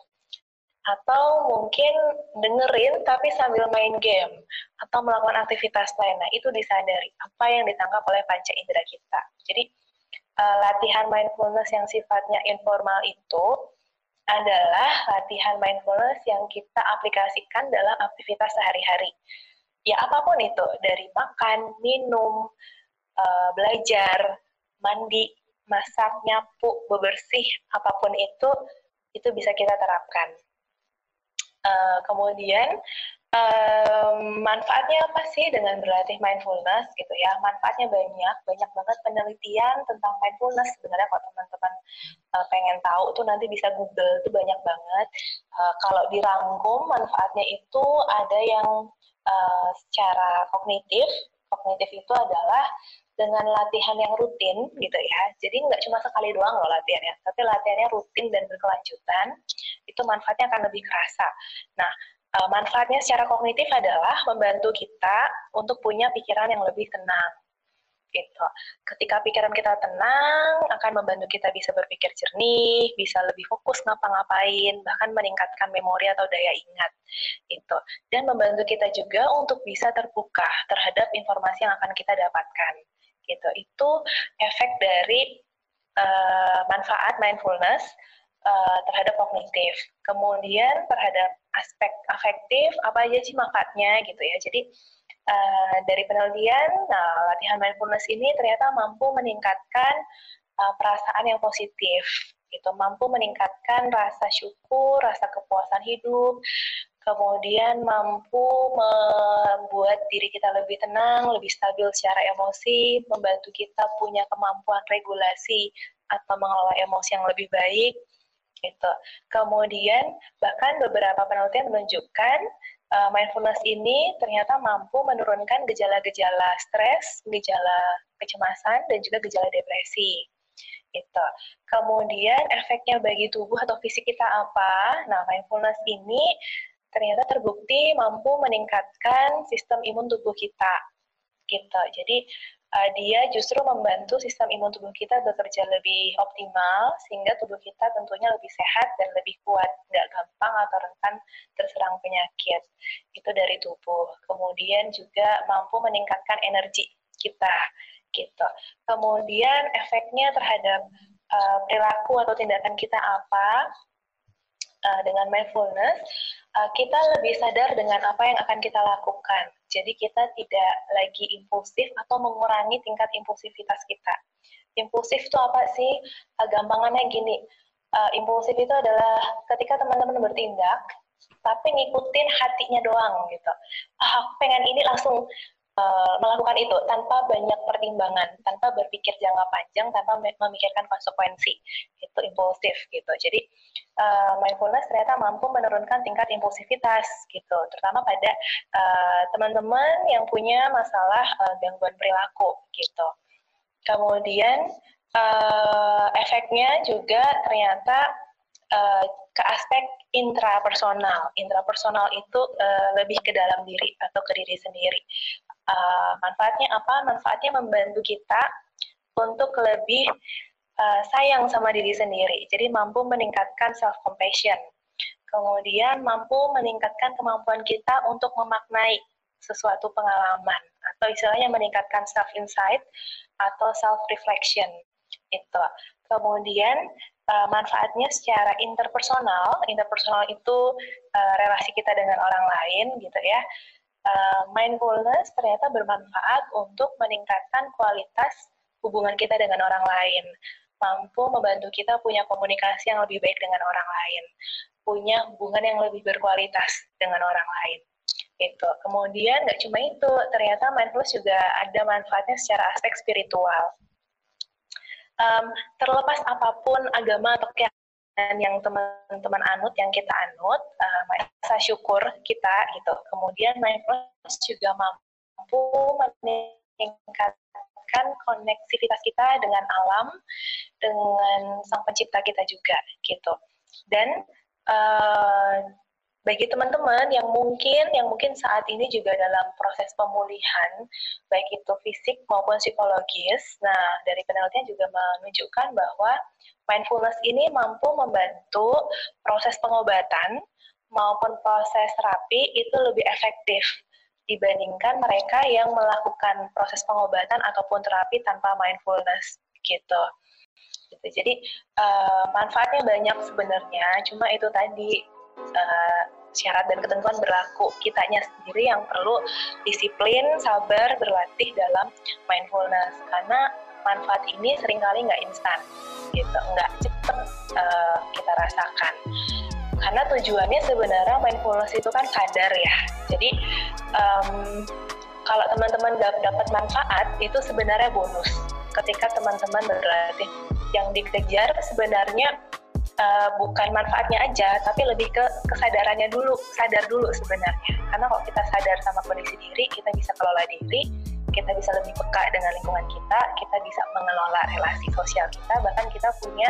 atau mungkin dengerin tapi sambil main game atau melakukan aktivitas lain. Nah, itu disadari apa yang ditangkap oleh panca indera kita. Jadi, uh, latihan mindfulness yang sifatnya informal itu adalah latihan mindfulness yang kita aplikasikan dalam aktivitas sehari-hari. Ya, apa pun itu, dari makan, minum, uh, belajar, mandi, masak, nyapu, bebersih, apa pun itu, itu bisa kita terapkan Uh, kemudian um, manfaatnya apa sih dengan berlatih mindfulness gitu ya? Manfaatnya banyak, banyak banget penelitian tentang mindfulness. Sebenarnya kalau teman-teman uh, pengen tahu tuh nanti bisa Google itu banyak banget. Uh, kalau dirangkum manfaatnya itu ada yang uh, secara kognitif. Kognitif itu adalah dengan latihan yang rutin gitu ya. Jadi nggak cuma sekali doang loh latihannya, tapi latihannya rutin dan berkelanjutan, itu manfaatnya akan lebih kerasa. Nah, eh, manfaatnya secara kognitif adalah membantu kita untuk punya pikiran yang lebih tenang. Gitu. Ketika pikiran kita tenang, akan membantu kita bisa berpikir jernih, bisa lebih fokus ngapa-ngapain, bahkan meningkatkan memori atau daya ingat. Gitu. Dan membantu kita juga untuk bisa terbuka terhadap informasi yang akan kita dapatkan gitu. Itu efek dari uh, manfaat mindfulness uh, terhadap kognitif. Kemudian terhadap aspek afektif apa aja sih manfaatnya gitu ya. Jadi uh, dari penelitian, nah latihan mindfulness ini ternyata mampu meningkatkan uh, perasaan yang positif gitu, mampu meningkatkan rasa syukur, rasa kepuasan hidup, kemudian mampu membuat diri kita lebih tenang, lebih stabil secara emosi, membantu kita punya kemampuan regulasi atau mengelola emosi yang lebih baik, gitu. Kemudian bahkan beberapa penelitian menunjukkan uh, mindfulness ini ternyata mampu menurunkan gejala-gejala stres, gejala kecemasan, dan juga gejala depresi. Gitu. Kemudian efeknya bagi tubuh atau fisik kita apa? Nah, mindfulness ini ternyata terbukti mampu meningkatkan sistem imun tubuh kita. Gitu. Jadi uh, dia justru membantu sistem imun tubuh kita bekerja lebih optimal sehingga tubuh kita tentunya lebih sehat dan lebih kuat, nggak gampang atau rentan terserang penyakit. Itu dari tubuh. Kemudian juga mampu meningkatkan energi kita gitu. Kemudian efeknya terhadap uh, perilaku atau tindakan kita apa? Uh, dengan mindfulness, kita lebih sadar dengan apa yang akan kita lakukan. Jadi kita tidak lagi impulsif atau mengurangi tingkat impulsivitas kita. Impulsif itu apa sih? Uh, gampangannya gini, uh, impulsif itu adalah ketika teman-teman bertindak, tapi ngikutin hatinya doang gitu. Ah, aku pengen ini langsung uh, melakukan itu tanpa banyak pertimbangan, tanpa berpikir jangka panjang, tanpa memikirkan konsekuensi. Itu impulsif gitu. Jadi uh, mindfulness ternyata mampu menurunkan tingkat impulsivitas gitu, terutama pada uh, teman-teman yang punya masalah uh, gangguan perilaku gitu. Kemudian uh, efeknya juga ternyata uh, ke aspek intrapersonal. Intrapersonal itu uh, lebih ke dalam diri atau ke diri sendiri. Uh, manfaatnya apa? Manfaatnya membantu kita untuk lebih uh, sayang sama diri sendiri. Jadi mampu meningkatkan self compassion. Kemudian mampu meningkatkan kemampuan kita untuk memaknai sesuatu pengalaman atau istilahnya meningkatkan self insight atau self reflection. Itu. Kemudian uh, manfaatnya secara interpersonal. Interpersonal itu relasi kita dengan orang lain, gitu ya. Uh, mindfulness ternyata bermanfaat untuk meningkatkan kualitas hubungan kita dengan orang lain, mampu membantu kita punya komunikasi yang lebih baik dengan orang lain, punya hubungan yang lebih berkualitas dengan orang lain. Itu. Kemudian nggak cuma itu, ternyata mindfulness juga ada manfaatnya secara aspek spiritual um, terlepas apa pun agama atau keyakinan yang teman-teman anut, yang kita anut, uh, syukur kita gitu. Kemudian mindfulness juga mampu meningkatkan koneksivitas kita dengan alam, dengan sang pencipta kita juga gitu. Dan uh, bagi teman-teman yang mungkin yang mungkin saat ini juga dalam proses pemulihan baik itu fisik maupun psikologis. Nah, dari penelitian juga menunjukkan bahwa mindfulness ini mampu membantu proses pengobatan maupun proses terapi itu lebih efektif dibandingkan mereka yang melakukan proses pengobatan ataupun terapi tanpa mindfulness gitu. gitu. Jadi uh, manfaatnya banyak sebenarnya, cuma itu tadi uh, syarat dan ketentuan berlaku kitanya sendiri yang perlu disiplin, sabar, berlatih dalam mindfulness karena manfaat ini sering kali nggak instan gitu, nggak cepet uh, kita rasakan. Karena tujuannya sebenarnya mindfulness itu kan sadar ya. Jadi um, kalau teman-teman dapat manfaat itu sebenarnya bonus. Ketika teman-teman berlatih yang dikejar sebenarnya uh, bukan manfaatnya aja, tapi lebih ke kesadarannya dulu, sadar dulu sebenarnya. Karena kalau kita sadar sama kondisi diri, kita bisa kelola diri, kita bisa lebih peka dengan lingkungan kita, kita bisa mengelola relasi sosial kita, bahkan kita punya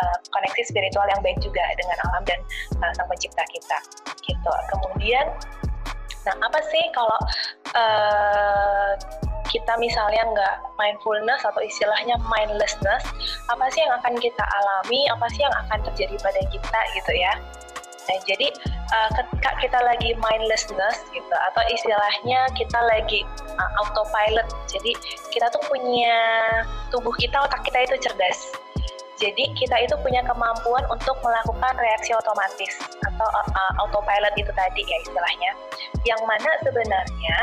uh, koneksi spiritual yang baik juga dengan alam dan uh, sang pencipta kita. Gitu. Kemudian, nah apa sih kalau uh, kita misalnya nggak mindfulness atau istilahnya mindlessness, apa sih yang akan kita alami, apa sih yang akan terjadi pada kita gitu ya. Nah, jadi uh, ketika kita lagi mindlessness gitu atau istilahnya kita lagi uh, autopilot. Jadi kita tuh punya tubuh kita, otak kita itu cerdas. Jadi kita itu punya kemampuan untuk melakukan reaksi otomatis atau uh, autopilot itu tadi ya istilahnya. Yang mana sebenarnya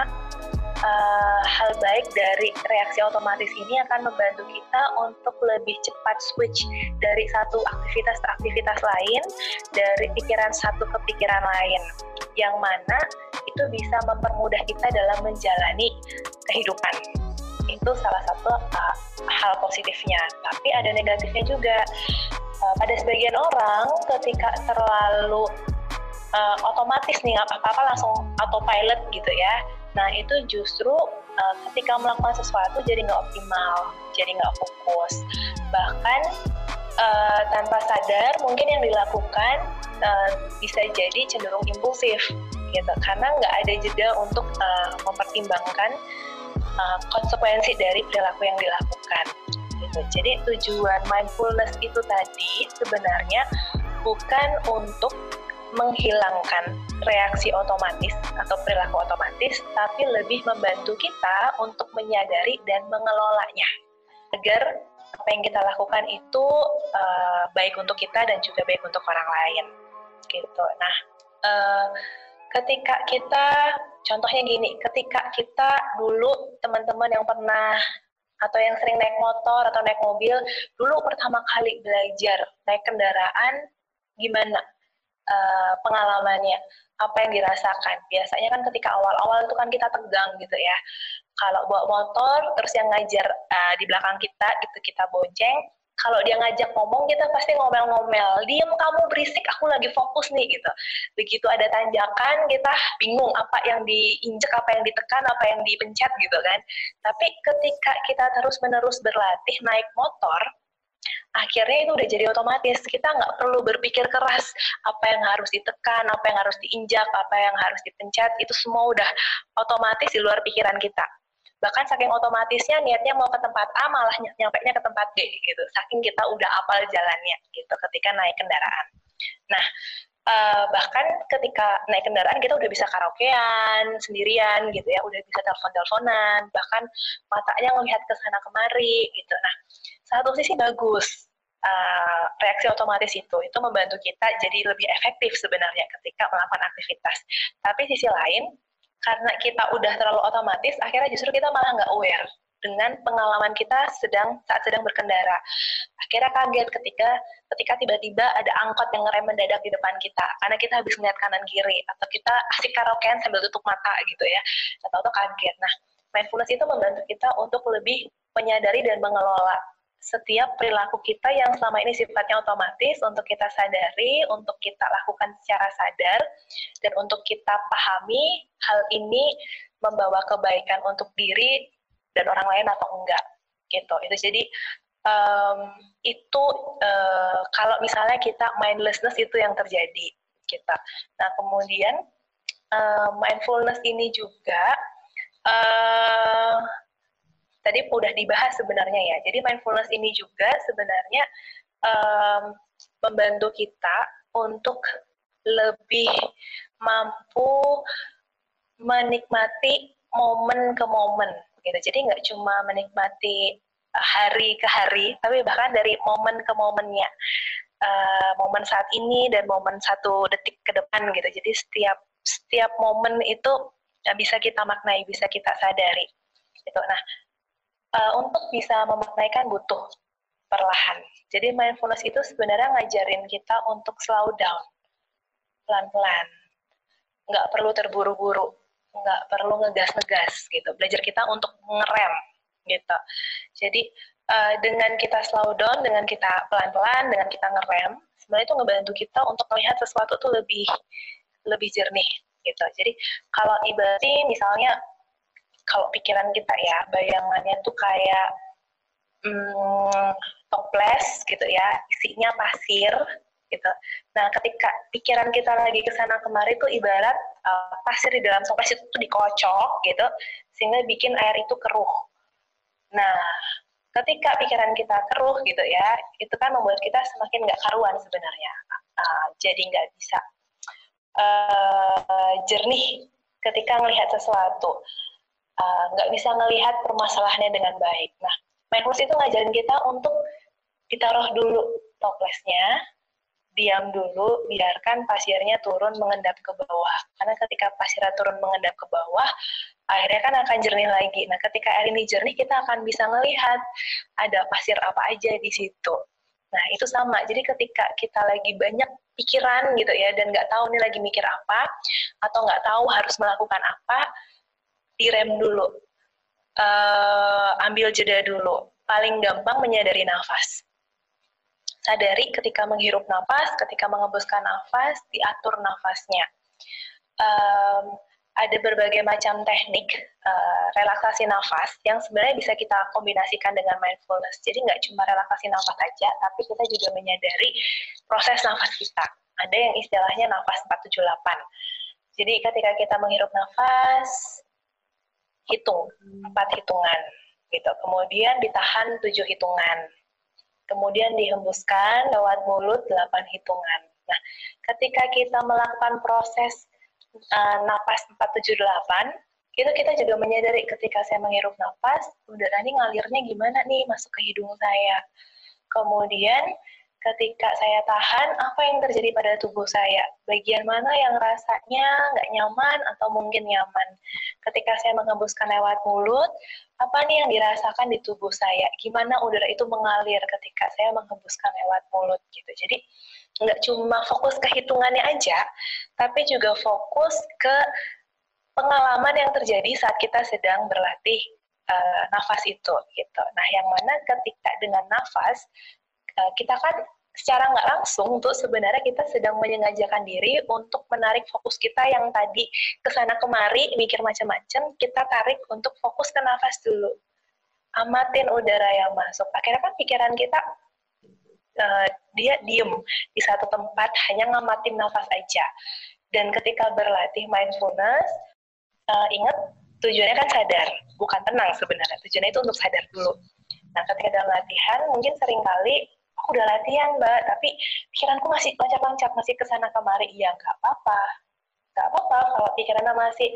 uh, hal baik dari reaksi otomatis ini akan membantu kita untuk lebih cepat switch dari satu aktivitas ke aktivitas lain, dari pikiran satu ke pikiran lain, yang mana itu bisa mempermudah kita dalam menjalani kehidupan. Itu salah satu uh, hal positifnya, tapi ada negatifnya juga. Uh, pada sebagian orang, ketika terlalu uh, otomatis nih apa-apa langsung autopilot gitu ya Nah itu justru uh, ketika melakukan sesuatu jadi nggak optimal, jadi nggak fokus. Bahkan uh, tanpa sadar mungkin yang dilakukan uh, bisa jadi cenderung impulsif gitu, karena nggak ada jeda untuk uh, mempertimbangkan uh, konsekuensi dari perilaku yang dilakukan. Gitu. Jadi tujuan mindfulness itu tadi sebenarnya bukan untuk menghilangkan reaksi otomatis atau perilaku otomatis, tapi lebih membantu kita untuk menyadari dan mengelolanya agar apa yang kita lakukan itu uh, baik untuk kita dan juga baik untuk orang lain. Gitu. Nah, uh, ketika kita contohnya gini, ketika kita dulu teman-teman yang pernah atau yang sering naik motor atau naik mobil, dulu pertama kali belajar naik kendaraan gimana? uh, pengalamannya apa yang dirasakan. Biasanya kan ketika awal-awal itu kan kita tegang gitu ya. Kalau bawa motor terus yang ngajar uh, di belakang kita gitu kita bonceng. Kalau dia ngajak ngomong kita pasti ngomel-ngomel. Diem kamu berisik aku lagi fokus nih gitu. Begitu ada tanjakan kita bingung apa yang diinjek apa yang ditekan apa yang dipencet gitu kan. Tapi ketika kita terus menerus berlatih naik motor akhirnya itu udah jadi otomatis. Kita nggak perlu berpikir keras apa yang harus ditekan apa yang harus diinjak apa yang harus dipencet. Itu semua udah otomatis di luar pikiran kita. Bahkan saking otomatisnya niatnya mau ke tempat A malah nyampe nya ke tempat B gitu. Saking kita udah apal jalannya gitu ketika naik kendaraan. Nah uh, bahkan ketika naik kendaraan kita udah bisa karaokean sendirian gitu ya udah bisa telepon-teleponan bahkan matanya melihat ke sana kemari gitu. Nah satu sisi bagus uh, reaksi otomatis itu itu membantu kita jadi lebih efektif sebenarnya ketika melakukan aktivitas. Tapi sisi lain karena kita udah terlalu otomatis akhirnya justru kita malah nggak aware dengan pengalaman kita sedang saat sedang berkendara. Akhirnya kaget ketika ketika tiba-tiba ada angkot yang ngerem mendadak di depan kita karena kita habis melihat kanan kiri atau kita asik karaokean sambil tutup mata gitu ya. Atau tuh kaget. Nah, mindfulness itu membantu kita untuk lebih menyadari dan mengelola setiap perilaku kita yang selama ini sifatnya otomatis untuk kita sadari, untuk kita lakukan secara sadar, dan untuk kita pahami hal ini membawa kebaikan untuk diri dan orang lain atau enggak gitu. Itu jadi um, itu uh, kalau misalnya kita mindlessness itu yang terjadi kita nah kemudian uh, mindfulness ini juga uh, tadi udah dibahas sebenarnya ya. Jadi mindfulness ini juga sebenarnya um, membantu kita untuk lebih mampu menikmati momen ke momen gitu. Jadi nggak cuma menikmati uh, hari ke hari, tapi bahkan dari momen ke momennya. Uh, momen saat ini dan momen satu detik ke depan gitu. Jadi setiap setiap momen itu uh, bisa kita maknai, bisa kita sadari. Gitu. Nah, uh, untuk bisa memaknaikan butuh perlahan. Jadi mindfulness itu sebenarnya ngajarin kita untuk slow down, pelan-pelan. Nggak perlu terburu-buru nggak perlu ngegas-ngegas gitu. Belajar kita untuk ngerem gitu. Jadi uh, dengan kita slow down dengan kita pelan-pelan dengan kita ngerem sebenarnya itu ngebantu kita untuk melihat sesuatu tuh lebih lebih jernih gitu. Jadi kalau ibaratnya misalnya kalau pikiran kita ya bayangannya tuh kayak hmm, toples gitu ya isinya pasir gitu. Nah, ketika pikiran kita lagi ke sana kemari itu ibarat uh, pasir di dalam toples itu tuh dikocok gitu, sehingga bikin air itu keruh. Nah, ketika pikiran kita keruh gitu ya, itu kan membuat kita semakin nggak karuan sebenarnya. Uh, jadi nggak bisa uh, jernih ketika melihat sesuatu. Nggak uh, bisa melihat permasalahannya dengan baik. Nah, mindfulness itu ngajarin kita untuk ditaruh dulu toplesnya, diam dulu, biarkan pasirnya turun mengendap ke bawah. Karena ketika pasirnya turun mengendap ke bawah, airnya kan akan jernih lagi. Nah, ketika air ini jernih, kita akan bisa melihat ada pasir apa aja di situ. Nah, itu sama. Jadi ketika kita lagi banyak pikiran gitu ya, dan nggak tahu nih lagi mikir apa, atau nggak tahu harus melakukan apa, direm dulu. Uh, ambil jeda dulu. Paling gampang menyadari nafas sadari ketika menghirup nafas, ketika mengembuskan nafas, diatur nafasnya. Um, ada berbagai macam teknik uh, relaksasi nafas yang sebenarnya bisa kita kombinasikan dengan mindfulness. Jadi nggak cuma relaksasi nafas saja, tapi kita juga menyadari proses nafas kita. Ada yang istilahnya nafas 478. Jadi ketika kita menghirup nafas, hitung empat hitungan gitu. Kemudian ditahan tujuh hitungan kemudian dihembuskan lewat mulut 8 hitungan. Nah, ketika kita melakukan proses uh, napas 478, itu kita juga menyadari ketika saya menghirup napas, udara ini ngalirnya gimana nih masuk ke hidung saya. Kemudian ketika saya tahan, apa yang terjadi pada tubuh saya? Bagian mana yang rasanya nggak nyaman atau mungkin nyaman? Ketika saya mengembuskan lewat mulut, apa nih yang dirasakan di tubuh saya? Gimana udara itu mengalir ketika saya menghembuskan lewat mulut gitu. Jadi nggak cuma fokus ke hitungannya aja, tapi juga fokus ke pengalaman yang terjadi saat kita sedang berlatih uh, nafas itu gitu. Nah, yang mana ketika dengan nafas Eh, kita kan secara nggak langsung tuh sebenarnya kita sedang menyengajakan diri untuk menarik fokus kita yang tadi ke sana kemari mikir macam-macam kita tarik untuk fokus ke nafas dulu. Amatin udara yang masuk. Akhirnya kan pikiran kita uh, dia diem di satu tempat hanya ngamatin nafas aja. Dan ketika berlatih mindfulness uh, ingat tujuannya kan sadar bukan tenang sebenarnya. Tujuannya itu untuk sadar dulu. Nah ketika dalam latihan mungkin sering kali aku udah latihan mbak. Tapi pikiranku masih loncat-loncat masih ke sana kemari. Iya nggak apa-apa. Nggak apa-apa kalau pikirannya masih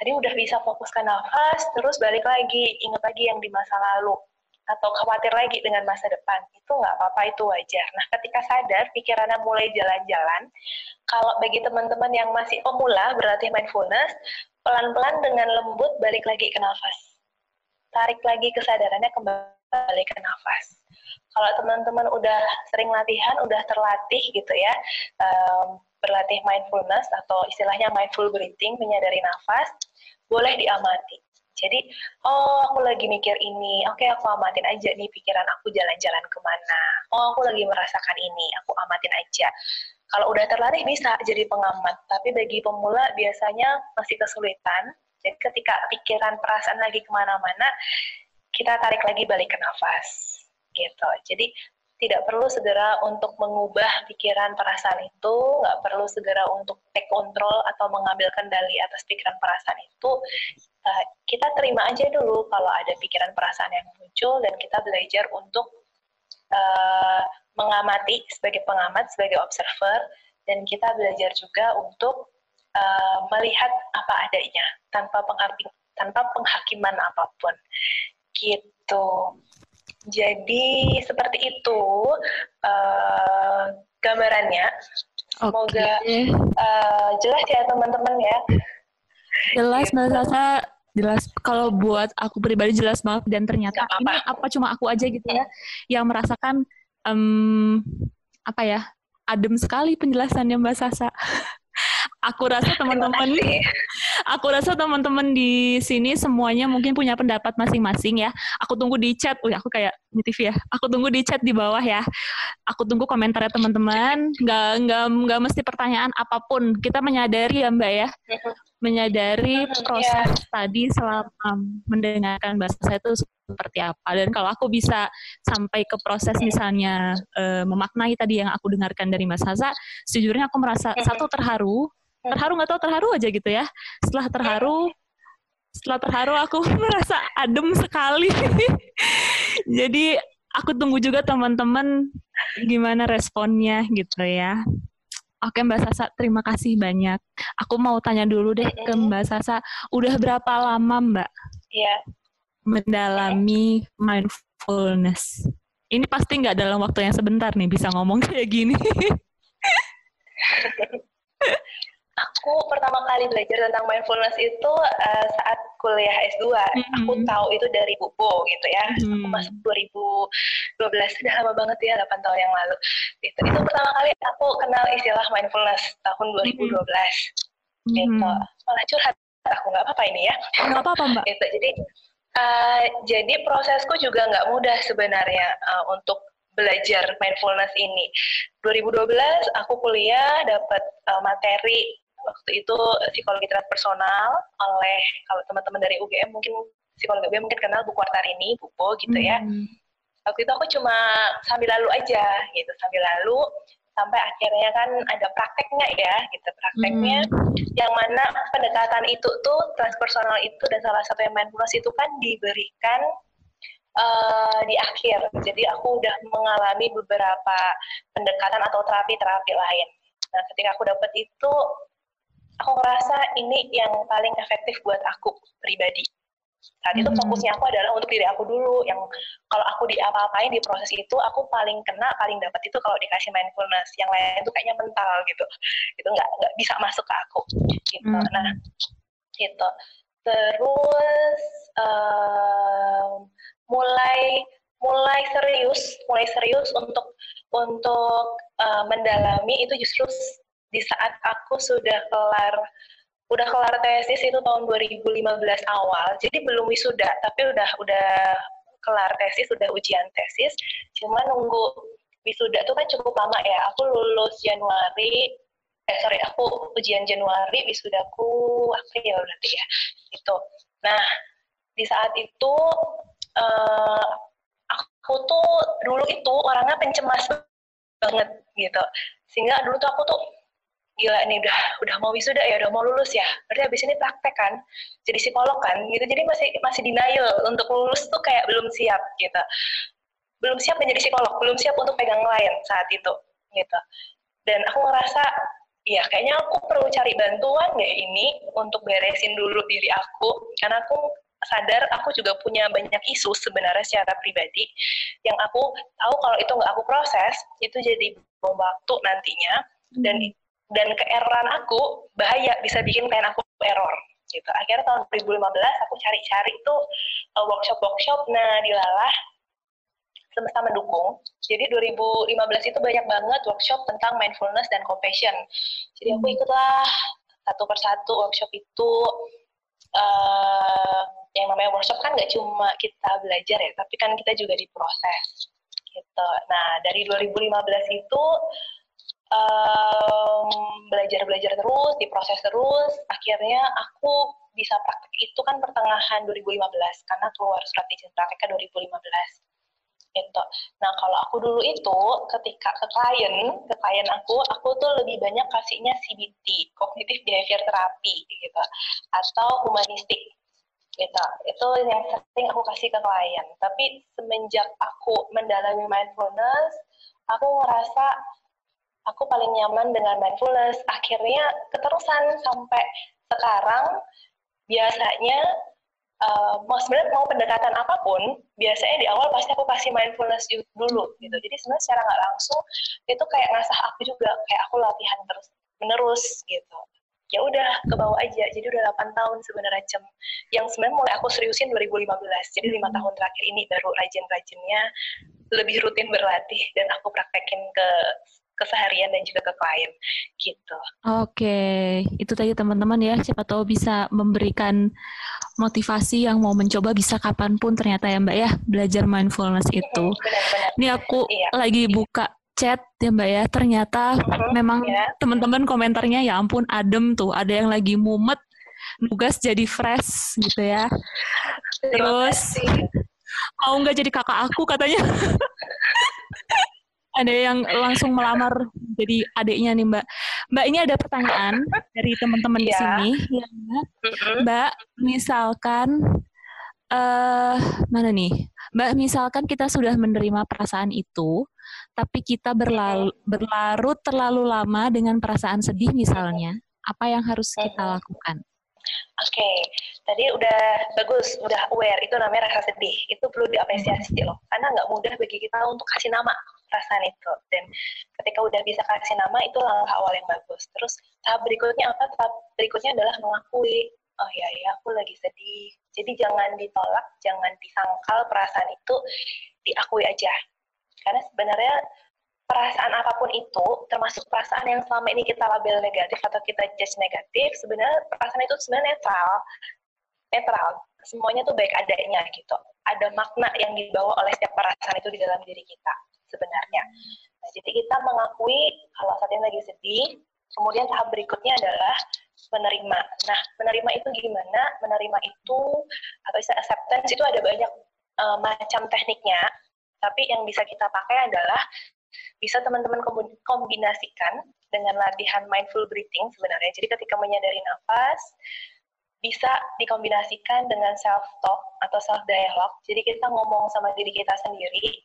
tadi udah bisa fokus ke nafas terus balik lagi ingat lagi yang di masa lalu. Atau khawatir lagi dengan masa depan. Itu nggak apa-apa itu wajar. Nah ketika sadar pikirannya mulai jalan-jalan kalau bagi teman-teman yang masih pemula berarti mindfulness pelan-pelan dengan lembut balik lagi ke nafas. Tarik lagi kesadarannya kembali ke nafas kalau teman-teman udah sering latihan, udah terlatih gitu ya, um, berlatih mindfulness atau istilahnya mindful breathing, menyadari nafas, boleh diamati. Jadi, oh aku lagi mikir ini, oke okay, aku amatin aja nih pikiran aku jalan-jalan ke mana. Oh aku lagi merasakan ini, aku amatin aja. Kalau udah terlatih bisa jadi pengamat, tapi bagi pemula biasanya masih kesulitan. Jadi ketika pikiran perasaan lagi ke mana-mana, kita tarik lagi balik ke nafas gitu jadi tidak perlu segera untuk mengubah pikiran perasaan itu, nggak perlu segera untuk take control atau mengambil kendali atas pikiran perasaan itu. Uh, kita terima aja dulu kalau ada pikiran perasaan yang muncul dan kita belajar untuk uh, mengamati sebagai pengamat, sebagai observer, dan kita belajar juga untuk uh, melihat apa adanya tanpa penghakiman apa pun. Gitu. Jadi seperti itu uh, gambarannya. Semoga okay. uh, eh, jelas ya teman-teman ya. Jelas Mbak gitu. Sasa, jelas kalau buat aku pribadi jelas banget dan ternyata apa. ini apa cuma aku aja gitu ya hmm. yang merasakan um, apa ya adem sekali penjelasannya Mbak Sasa. aku rasa teman-teman aku rasa teman-teman di sini semuanya mungkin punya pendapat masing-masing ya. Aku tunggu di chat. Uy, aku kayak di TV ya. Aku tunggu di chat di bawah ya. Aku tunggu komentarnya teman-teman. Nggak nggak nggak mesti pertanyaan apa pun. Kita menyadari ya Mbak ya. Menyadari proses yeah. tadi selama mendengarkan bahasa saya itu seperti apa. Dan kalau aku bisa sampai ke proses misalnya uh, memaknai tadi yang aku dengarkan dari Mas Haza, sejujurnya aku merasa satu terharu terharu nggak tahu terharu aja gitu ya setelah terharu setelah terharu aku merasa adem sekali jadi aku tunggu juga teman-teman gimana responnya gitu ya Oke Mbak Sasa, terima kasih banyak. Aku mau tanya dulu deh ke Mbak Sasa, udah berapa lama Mbak Iya. mendalami mindfulness? Ini pasti nggak dalam waktu yang sebentar nih bisa ngomong kayak gini. Aku pertama kali belajar tentang mindfulness itu uh, saat kuliah S2. Mm-hmm. Aku tahu itu dari buku gitu ya. Mm-hmm. Aku masuk 2012, sudah lama banget ya, 8 tahun yang lalu. Itu, itu pertama kali aku kenal istilah mindfulness tahun 2012. Mm-hmm. Gitu. Malah curhat aku nggak apa-apa ini ya. Nggak apa-apa mbak. Gitu. Jadi uh, jadi prosesku juga nggak mudah sebenarnya uh, untuk belajar mindfulness ini. 2012 aku kuliah dapat uh, materi waktu itu psikologi transpersonal oleh kalau teman-teman dari UGM mungkin psikologi UGM mungkin kenal buku ini buku gitu ya. Hmm. Waktu itu aku cuma sambil lalu aja gitu, sambil lalu sampai akhirnya kan ada prakteknya ya gitu prakteknya hmm. yang mana pendekatan itu tuh transpersonal itu dan salah satu yang mindfulness itu kan diberikan uh, di akhir jadi aku udah mengalami beberapa pendekatan atau terapi-terapi lain nah ketika aku dapat itu aku ngerasa ini yang paling efektif buat aku pribadi. Saat itu hmm. fokusnya aku adalah untuk diri aku dulu yang kalau aku di apa-apain di proses itu aku paling kena paling dapat itu kalau dikasih mindfulness yang lain itu kayaknya mental gitu. Itu nggak nggak bisa masuk ke aku. Gitu. Hmm. nah gitu. Terus um, mulai mulai serius mulai serius untuk untuk uh, mendalami itu justru di saat aku sudah kelar udah kelar tesis itu tahun 2015 awal jadi belum wisuda tapi udah udah kelar tesis udah ujian tesis cuma nunggu wisuda tuh kan cukup lama ya. Aku lulus Januari eh sorry aku ujian Januari wisudaku April berarti ya itu nah di saat itu uh, aku tuh dulu itu orangnya pencemas banget gitu. Sehingga dulu tuh aku tuh gila nih udah udah mau wisuda ya udah mau lulus ya. Berarti habis ini praktek kan jadi psikolog kan gitu. Jadi masih masih denial untuk lulus tuh kayak belum siap gitu. Belum siap menjadi psikolog belum siap untuk pegang klien saat itu gitu. Dan aku ngerasa ya kayaknya aku perlu cari bantuan ya ini untuk beresin dulu diri aku. Karena aku sadar aku juga punya banyak isu sebenarnya secara pribadi yang aku tahu kalau itu nggak aku proses itu jadi bom waktu nantinya. Dan hmm dan keeroran aku bahaya bisa bikin klien aku error gitu. Akhirnya tahun 2015 aku cari-cari tuh uh, workshop-workshop. Nah dilalah semesta mendukung. Jadi 2015 itu banyak banget workshop tentang mindfulness dan compassion. Jadi aku hmm. ikutlah satu persatu workshop itu. Uh, yang namanya workshop kan nggak cuma kita belajar ya tapi kan kita juga diproses gitu. Nah dari 2015 itu um, belajar belajar terus diproses terus akhirnya aku bisa praktek itu kan pertengahan 2015 karena keluar surat izin prakteknya 2015 gitu. Nah kalau aku dulu itu ketika ke klien, ke klien aku, aku tuh lebih banyak kasihnya CBT, Cognitive Behavior Therapy gitu, atau humanistik gitu. Itu yang sering aku kasih ke klien. Tapi semenjak aku mendalami mindfulness, aku ngerasa aku paling nyaman dengan mindfulness. Akhirnya keterusan sampai sekarang biasanya uh, mau sebenarnya mau pendekatan apa pun biasanya di awal pasti aku kasih mindfulness dulu gitu jadi sebenarnya secara nggak langsung itu kayak ngasah aku juga kayak aku latihan terus menerus gitu ya udah ke bawah aja jadi udah 8 tahun sebenarnya cem yang sebenarnya mulai aku seriusin 2015 jadi lima hmm. tahun terakhir ini baru rajin-rajinnya lebih rutin berlatih dan aku praktekin ke keseharian dan juga ke klien gitu. Oke, itu tadi teman-teman ya, siapa tahu bisa memberikan motivasi yang mau mencoba bisa kapan pun ternyata ya Mbak ya belajar mindfulness itu. Benar-benar. Ini aku iya. lagi buka chat ya Mbak ya, ternyata uh-huh, memang ya. teman-teman komentarnya ya ampun adem tuh, ada yang lagi mumet, nugas jadi fresh gitu ya. Terus mau nggak jadi kakak aku katanya. ada yang langsung melamar jadi adiknya nih Mbak. Mbak ini ada pertanyaan dari teman-teman di iya. sini. Ya, Mbak, misalkan uh, mana nih? Mbak, misalkan kita sudah menerima perasaan itu, tapi kita berlalu, berlarut terlalu lama dengan perasaan sedih misalnya, apa yang harus kita lakukan? Oke, okay. tadi udah bagus, udah aware, itu namanya rasa sedih. Itu perlu diapresiasi loh, karena nggak mudah bagi kita untuk kasih nama perasaan itu. Dan ketika udah bisa kasih nama, itu langkah awal yang bagus. Terus tahap berikutnya apa? Tahap berikutnya adalah mengakui, oh ya ya aku lagi sedih. Jadi jangan ditolak, jangan disangkal perasaan itu, diakui aja. Karena sebenarnya perasaan apa pun itu, termasuk perasaan yang selama ini kita label negatif atau kita judge negatif, sebenarnya perasaan itu sebenarnya netral. Netral. Semuanya tuh baik adanya gitu. Ada makna yang dibawa oleh setiap perasaan itu di dalam diri kita sebenarnya. Nah, jadi kita mengakui kalau saat ini lagi sedih, kemudian tahap berikutnya adalah menerima. Nah, menerima itu gimana? Menerima itu atau istilah acceptance itu ada banyak uh, macam tekniknya, tapi yang bisa kita pakai adalah bisa teman-teman kombinasikan dengan latihan mindful breathing sebenarnya. Jadi ketika menyadari nafas, bisa dikombinasikan dengan self talk atau self dialogue. Jadi kita ngomong sama diri kita sendiri.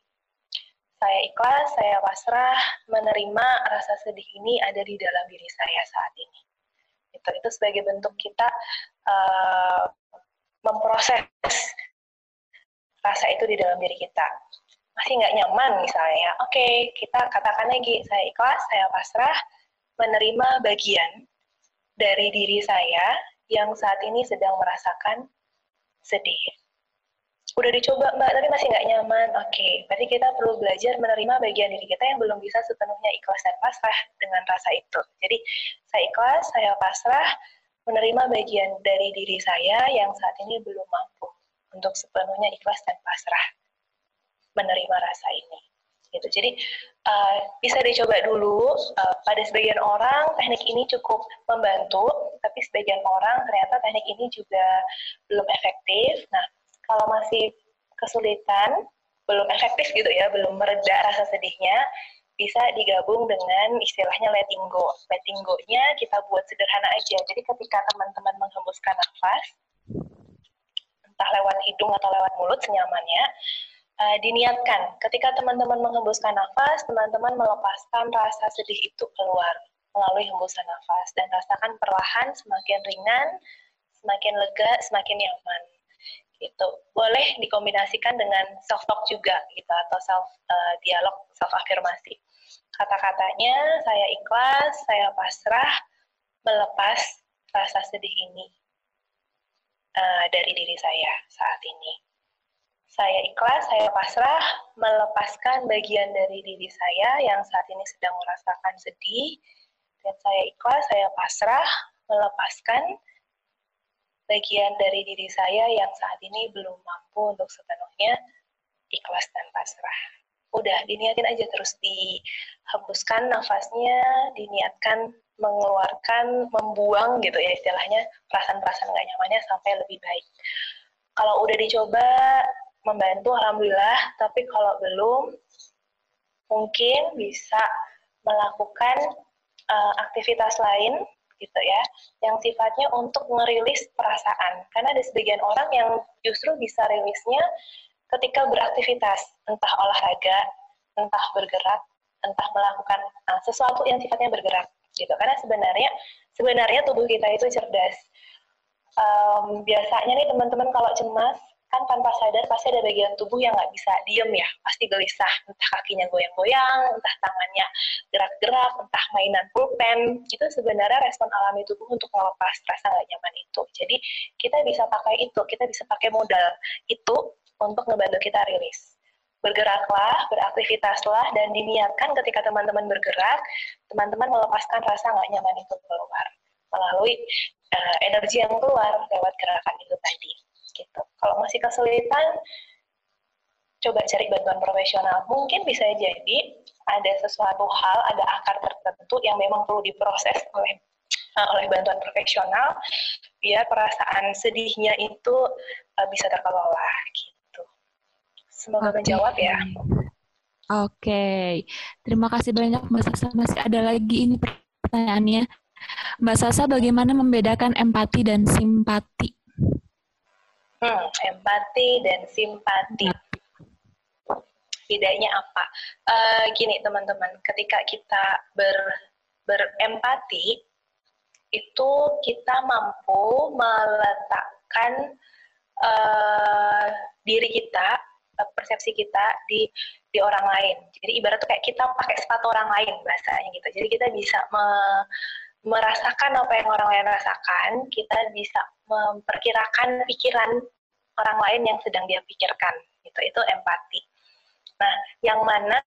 Saya ikhlas, saya pasrah, menerima rasa sedih ini ada di dalam diri saya saat ini. Itu itu sebagai bentuk kita uh, memproses rasa itu di dalam diri kita masih nggak nyaman misalnya, oke okay, kita katakan lagi saya ikhlas, saya pasrah, menerima bagian dari diri saya yang saat ini sedang merasakan sedih. Udah dicoba mbak, tapi masih nggak nyaman. Oke, okay, berarti kita perlu belajar menerima bagian diri kita yang belum bisa sepenuhnya ikhlas dan pasrah dengan rasa itu. Jadi saya ikhlas, saya pasrah, menerima bagian dari diri saya yang saat ini belum mampu untuk sepenuhnya ikhlas dan pasrah menerima rasa ini gitu jadi uh, bisa dicoba dulu uh, pada sebagian orang teknik ini cukup membantu tapi sebagian orang ternyata teknik ini juga belum efektif nah kalau masih kesulitan belum efektif gitu ya belum mereda rasa sedihnya bisa digabung dengan istilahnya letting go. Letting go-nya kita buat sederhana aja. Jadi ketika teman-teman menghembuskan nafas, entah lewat hidung atau lewat mulut senyamannya, uh, diniatkan ketika teman-teman menghembuskan nafas, teman-teman melepaskan rasa sedih itu keluar melalui hembusan nafas dan rasakan perlahan semakin ringan, semakin lega, semakin nyaman. Gitu. Boleh dikombinasikan dengan self talk juga gitu atau self uh, dialog, self afirmasi. Kata-katanya saya ikhlas, saya pasrah, melepas rasa sedih ini uh, dari diri saya saat ini saya ikhlas, saya pasrah, melepaskan bagian dari diri saya yang saat ini sedang merasakan sedih, dan saya ikhlas, saya pasrah, melepaskan bagian dari diri saya yang saat ini belum mampu untuk sepenuhnya ikhlas dan pasrah. udah diniatin aja terus dihembuskan nafasnya diniatkan mengeluarkan membuang gitu ya istilahnya perasaan-perasaan nggak nyamannya sampai lebih baik kalau udah dicoba membantu alhamdulillah tapi kalau belum mungkin bisa melakukan uh, aktivitas lain gitu ya yang sifatnya untuk merilis perasaan karena ada sebagian orang yang justru bisa rilisnya ketika beraktivitas, entah olahraga, entah bergerak, entah melakukan uh, sesuatu yang sifatnya bergerak, gitu. Karena sebenarnya sebenarnya tubuh kita itu cerdas. Um, biasanya nih teman-teman kalau cemas kan tanpa sadar pasti ada bagian tubuh yang nggak bisa diem ya, pasti gelisah, entah kakinya goyang-goyang, entah tangannya gerak-gerak, entah mainan pulpen, itu sebenarnya respon alami tubuh untuk melepas rasa nggak nyaman itu. Jadi kita bisa pakai itu, kita bisa pakai modal itu untuk ngebantu kita rilis. Bergeraklah, beraktivitaslah, dan diniatkan ketika teman-teman bergerak, teman-teman melepaskan rasa nggak nyaman itu keluar melalui uh, energi yang keluar lewat gerakan itu tadi. Gitu. Kalau masih kesulitan, coba cari bantuan profesional. Mungkin bisa jadi ada sesuatu hal, ada akar tertentu yang memang perlu diproses oleh uh, oleh bantuan profesional biar perasaan sedihnya itu uh, bisa terkelola. Gitu. Semoga okay. menjawab ya. Oke, okay. terima kasih banyak Mbak Sasa. Masih ada lagi ini pertanyaannya. Mbak Sasa, bagaimana membedakan empati dan simpati? Hmm, empati dan simpati. Bedanya apa? Uh, gini teman-teman, ketika kita ber, berempati, itu kita mampu meletakkan uh, diri kita persepsi kita di di orang lain. Jadi ibarat tuh kayak kita pakai sepatu orang lain bahasanya gitu. Jadi kita bisa me, merasakan apa yang orang lain rasakan, kita bisa memperkirakan pikiran orang lain yang sedang dia pikirkan. Gitu. Itu empati. Nah, yang mana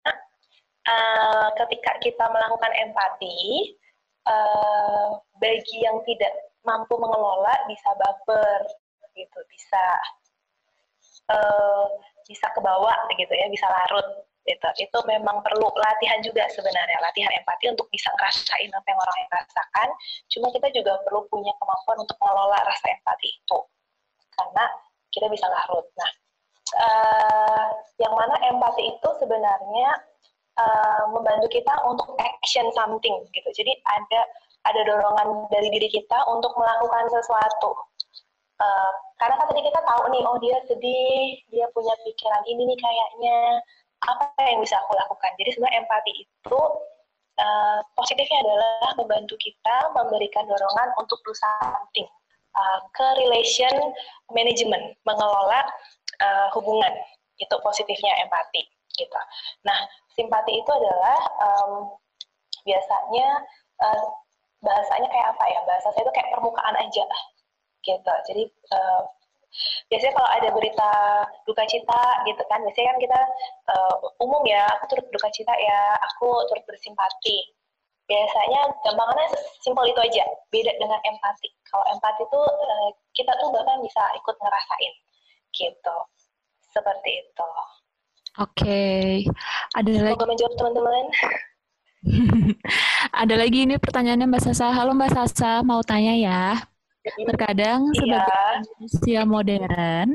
uh, ketika kita melakukan empati, uh, bagi yang tidak mampu mengelola bisa baper, gitu, bisa uh, bisa ke bawah gitu ya, bisa larut gitu. Itu memang perlu latihan juga sebenarnya, latihan empati untuk bisa ngerasain apa yang orang yang rasakan. Cuma kita juga perlu punya kemampuan untuk mengelola rasa empati itu. Karena kita bisa larut. Nah, uh, yang mana empati itu sebenarnya uh, membantu kita untuk action something gitu. Jadi ada ada dorongan dari diri kita untuk melakukan sesuatu Uh, karena kan tadi kita tahu nih, oh dia sedih, dia punya pikiran ini nih kayaknya, apa yang bisa aku lakukan? Jadi sebenarnya empati itu uh, positifnya adalah membantu kita memberikan dorongan untuk berusaha something uh, ke relation management, mengelola uh, hubungan. Itu positifnya empati gitu. Nah, simpati itu adalah um, biasanya uh, bahasanya kayak apa ya? Bahasa saya itu kayak permukaan aja gitu. Jadi uh, biasanya kalau ada berita duka cita gitu kan, biasanya kan kita uh, umum ya, aku turut duka cita ya, aku turut bersimpati. Biasanya gampangannya simpel itu aja, beda dengan empati. Kalau empati itu uh, kita tuh bahkan bisa ikut ngerasain gitu. Seperti itu. Oke, okay. ada Semoga lagi. menjawab teman-teman. ada lagi ini pertanyaannya Mbak Sasa. Halo Mbak Sasa, mau tanya ya. Terkadang iya. sebagai manusia modern,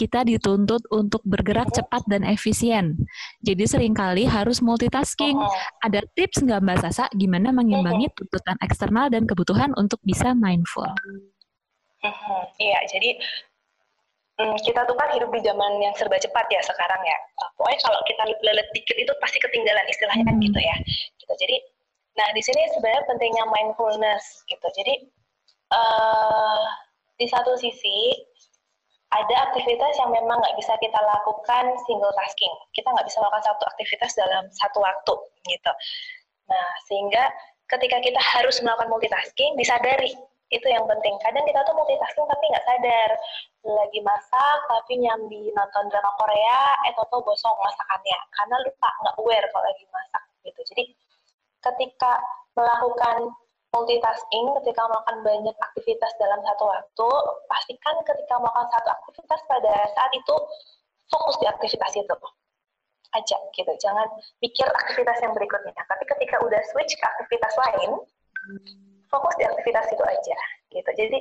kita dituntut untuk bergerak cepat dan efisien. Jadi sering kali harus multitasking. Oh. Ada tips nggak Mbak Sasa gimana mengimbangi tuntutan eksternal dan kebutuhan untuk bisa mindful? Iya, jadi hmm, kita tuh kan hidup di zaman yang serba cepat ya sekarang ya. Pokoknya kalau kita lelet dikit itu pasti ketinggalan istilahnya kan gitu ya. Gitu. Jadi, nah di sini sebenarnya pentingnya mindfulness gitu. Jadi uh, di satu sisi ada aktivitas yang memang nggak bisa kita lakukan single tasking. Kita nggak bisa melakukan satu aktivitas dalam satu waktu, gitu. Nah, sehingga ketika kita harus melakukan multitasking, disadari itu yang penting. Kadang kita tuh multitasking tapi nggak sadar. Lagi masak tapi nyambi nonton drama Korea, eh toto gosong masakannya. Karena lupa nggak aware kalau lagi masak gitu. Jadi ketika melakukan multitasking ketika melakukan banyak aktivitas dalam satu waktu, pastikan ketika melakukan satu aktivitas pada saat itu fokus di aktivitas itu. aja gitu. Jangan pikir aktivitas yang berikutnya. Tapi ketika udah switch ke aktivitas lain, fokus di aktivitas itu aja gitu. Jadi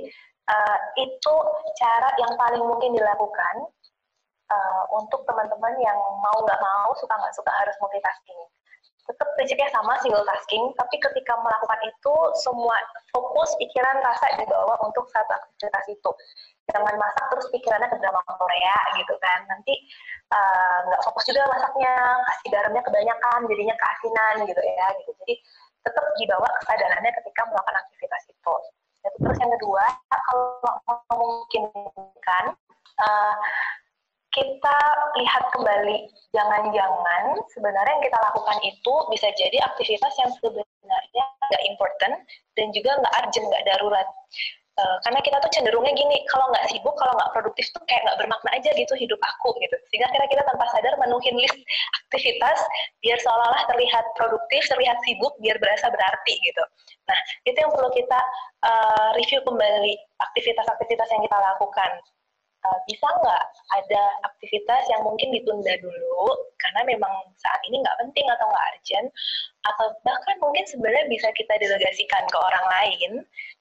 uh, itu cara yang paling mungkin dilakukan uh, untuk teman-teman yang mau nggak mau, suka nggak suka harus multitasking. Tetap prinsipnya sama single tasking, tapi ketika melakukan itu semua fokus pikiran rasa dibawa untuk satu aktivitas itu. Jangan masak terus pikirannya ke drama Korea gitu kan. Nanti nggak uh, fokus juga masaknya, kasih garamnya kebanyakan, jadinya keasinan gitu ya. Gitu. Jadi tetap dibawa kesadarannya ketika melakukan aktivitas itu. Terus yang kedua, kalau memungkinkan, uh, kita lihat kembali, jangan-jangan sebenarnya yang kita lakukan itu bisa jadi aktivitas yang sebenarnya nggak important dan juga nggak urgent, nggak darurat. Uh, karena kita tuh cenderungnya gini, kalau nggak sibuk, kalau nggak produktif tuh kayak nggak bermakna aja gitu hidup aku gitu. Sehingga kira kita tanpa sadar menuhin list aktivitas biar seolah-olah terlihat produktif, terlihat sibuk, biar berasa berarti gitu. Nah, itu yang perlu kita uh, review kembali aktivitas-aktivitas yang kita lakukan. Uh, bisa nggak ada aktivitas yang mungkin ditunda dulu? Karena memang saat ini nggak penting atau nggak urgent. Atau bahkan mungkin sebenarnya bisa kita delegasikan ke orang lain.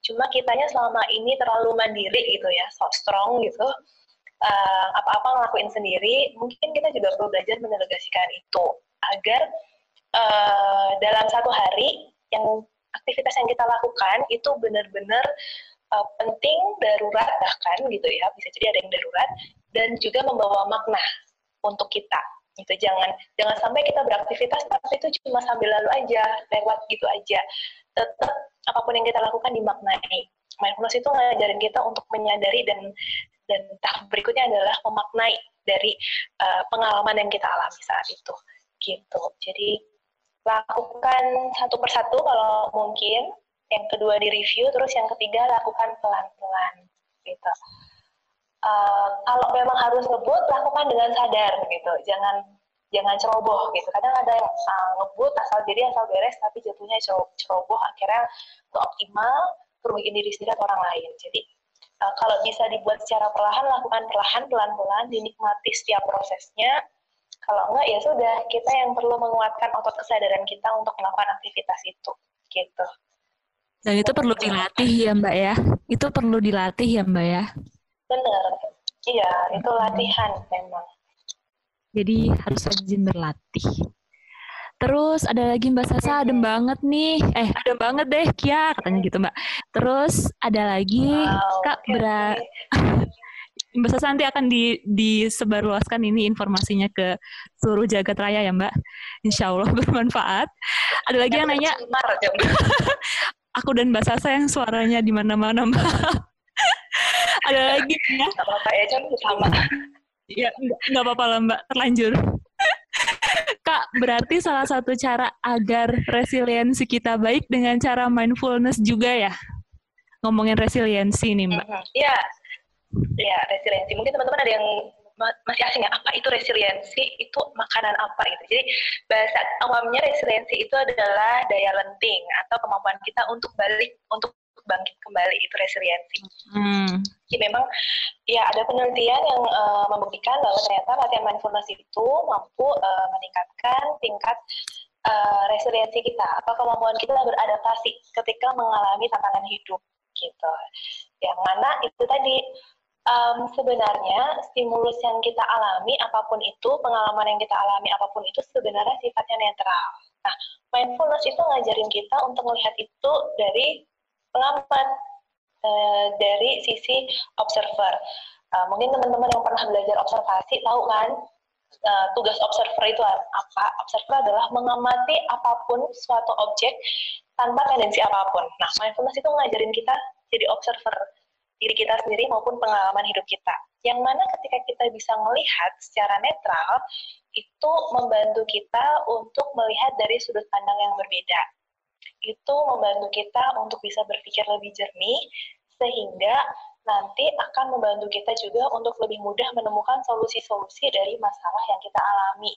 Cuma kitanya selama ini terlalu mandiri gitu ya so strong gitu. Uh, apa-apa ngelakuin sendiri mungkin kita juga perlu belajar mendelegasikan itu. Agar uh, dalam satu hari yang aktivitas yang kita lakukan itu benar-benar uh, penting, darurat bahkan gitu ya, bisa jadi ada yang darurat dan juga membawa makna untuk kita. Gitu. Jangan jangan sampai kita beraktivitas tapi itu cuma sambil lalu aja, lewat gitu aja. Tetap apa pun yang kita lakukan dimaknai. Mindfulness itu ngajarin kita untuk menyadari dan dan tahap berikutnya adalah memaknai dari uh, pengalaman yang kita alami saat itu. Gitu. Jadi lakukan satu persatu kalau mungkin yang kedua di review, terus yang ketiga lakukan pelan-pelan gitu. Uh, kalau memang harus ngebut, lakukan dengan sadar gitu, jangan jangan ceroboh gitu. Kadang ada yang uh, ngebut asal jadi asal beres, tapi jatuhnya ceroboh, akhirnya nggak optimal, kerugian diri sendiri atau orang lain. Jadi uh, kalau bisa dibuat secara perlahan, lakukan perlahan, pelan-pelan, dinikmati setiap prosesnya. Kalau enggak ya sudah, kita yang perlu menguatkan otot kesadaran kita untuk melakukan aktivitas itu, gitu. Dan itu perlu dilatih ya Mbak ya? Itu perlu dilatih ya Mbak ya? Benar, iya itu latihan memang. Jadi harus rajin berlatih. Terus ada lagi Mbak Sasa, adem banget nih. Eh, adem banget deh, Kia, katanya gitu Mbak. Terus ada lagi, wow, Kak, okay. Bra... Mbak Sasa nanti akan di, disebarluaskan ini informasinya ke seluruh jagat raya ya Mbak. Insya Allah bermanfaat. Ada lagi yang nanya, aku dan Mbak Sasa yang suaranya di mana-mana Mbak. Ada lagi ya? Gak apa-apa ya, kan sama. Ya, nggak apa-apa lah Mbak, terlanjur. Kak, berarti salah satu cara agar resiliensi kita baik dengan cara mindfulness juga ya? Ngomongin resiliensi nih Mbak. Iya, ya resiliensi. Mungkin teman-teman ada yang masih asing ya apa itu resiliensi itu makanan apa gitu jadi bahasa awamnya resiliensi itu adalah daya lenting atau kemampuan kita untuk balik untuk bangkit kembali itu resiliensi. Hmm. Jadi memang ya ada penelitian yang uh, membuktikan bahwa ternyata latihan mindfulness itu mampu uh, meningkatkan tingkat uh, resiliensi kita atau kemampuan kita beradaptasi ketika mengalami tantangan hidup gitu. Yang mana itu tadi um, sebenarnya stimulus yang kita alami apa pun itu, pengalaman yang kita alami apa pun itu sebenarnya sifatnya netral. Nah, mindfulness itu ngajarin kita untuk melihat itu dari pengamat, uh, dari sisi observer. Uh, mungkin teman-teman yang pernah belajar observasi tahu kan uh, tugas observer itu apa? Observer adalah mengamati apa pun suatu objek tanpa tendensi apa pun. Nah, mindfulness itu ngajarin kita jadi observer diri kita sendiri maupun pengalaman hidup kita. Yang mana ketika kita bisa melihat secara netral, itu membantu kita untuk melihat dari sudut pandang yang berbeda. Itu membantu kita untuk bisa berpikir lebih jernih, sehingga nanti akan membantu kita juga untuk lebih mudah menemukan solusi-solusi dari masalah yang kita alami.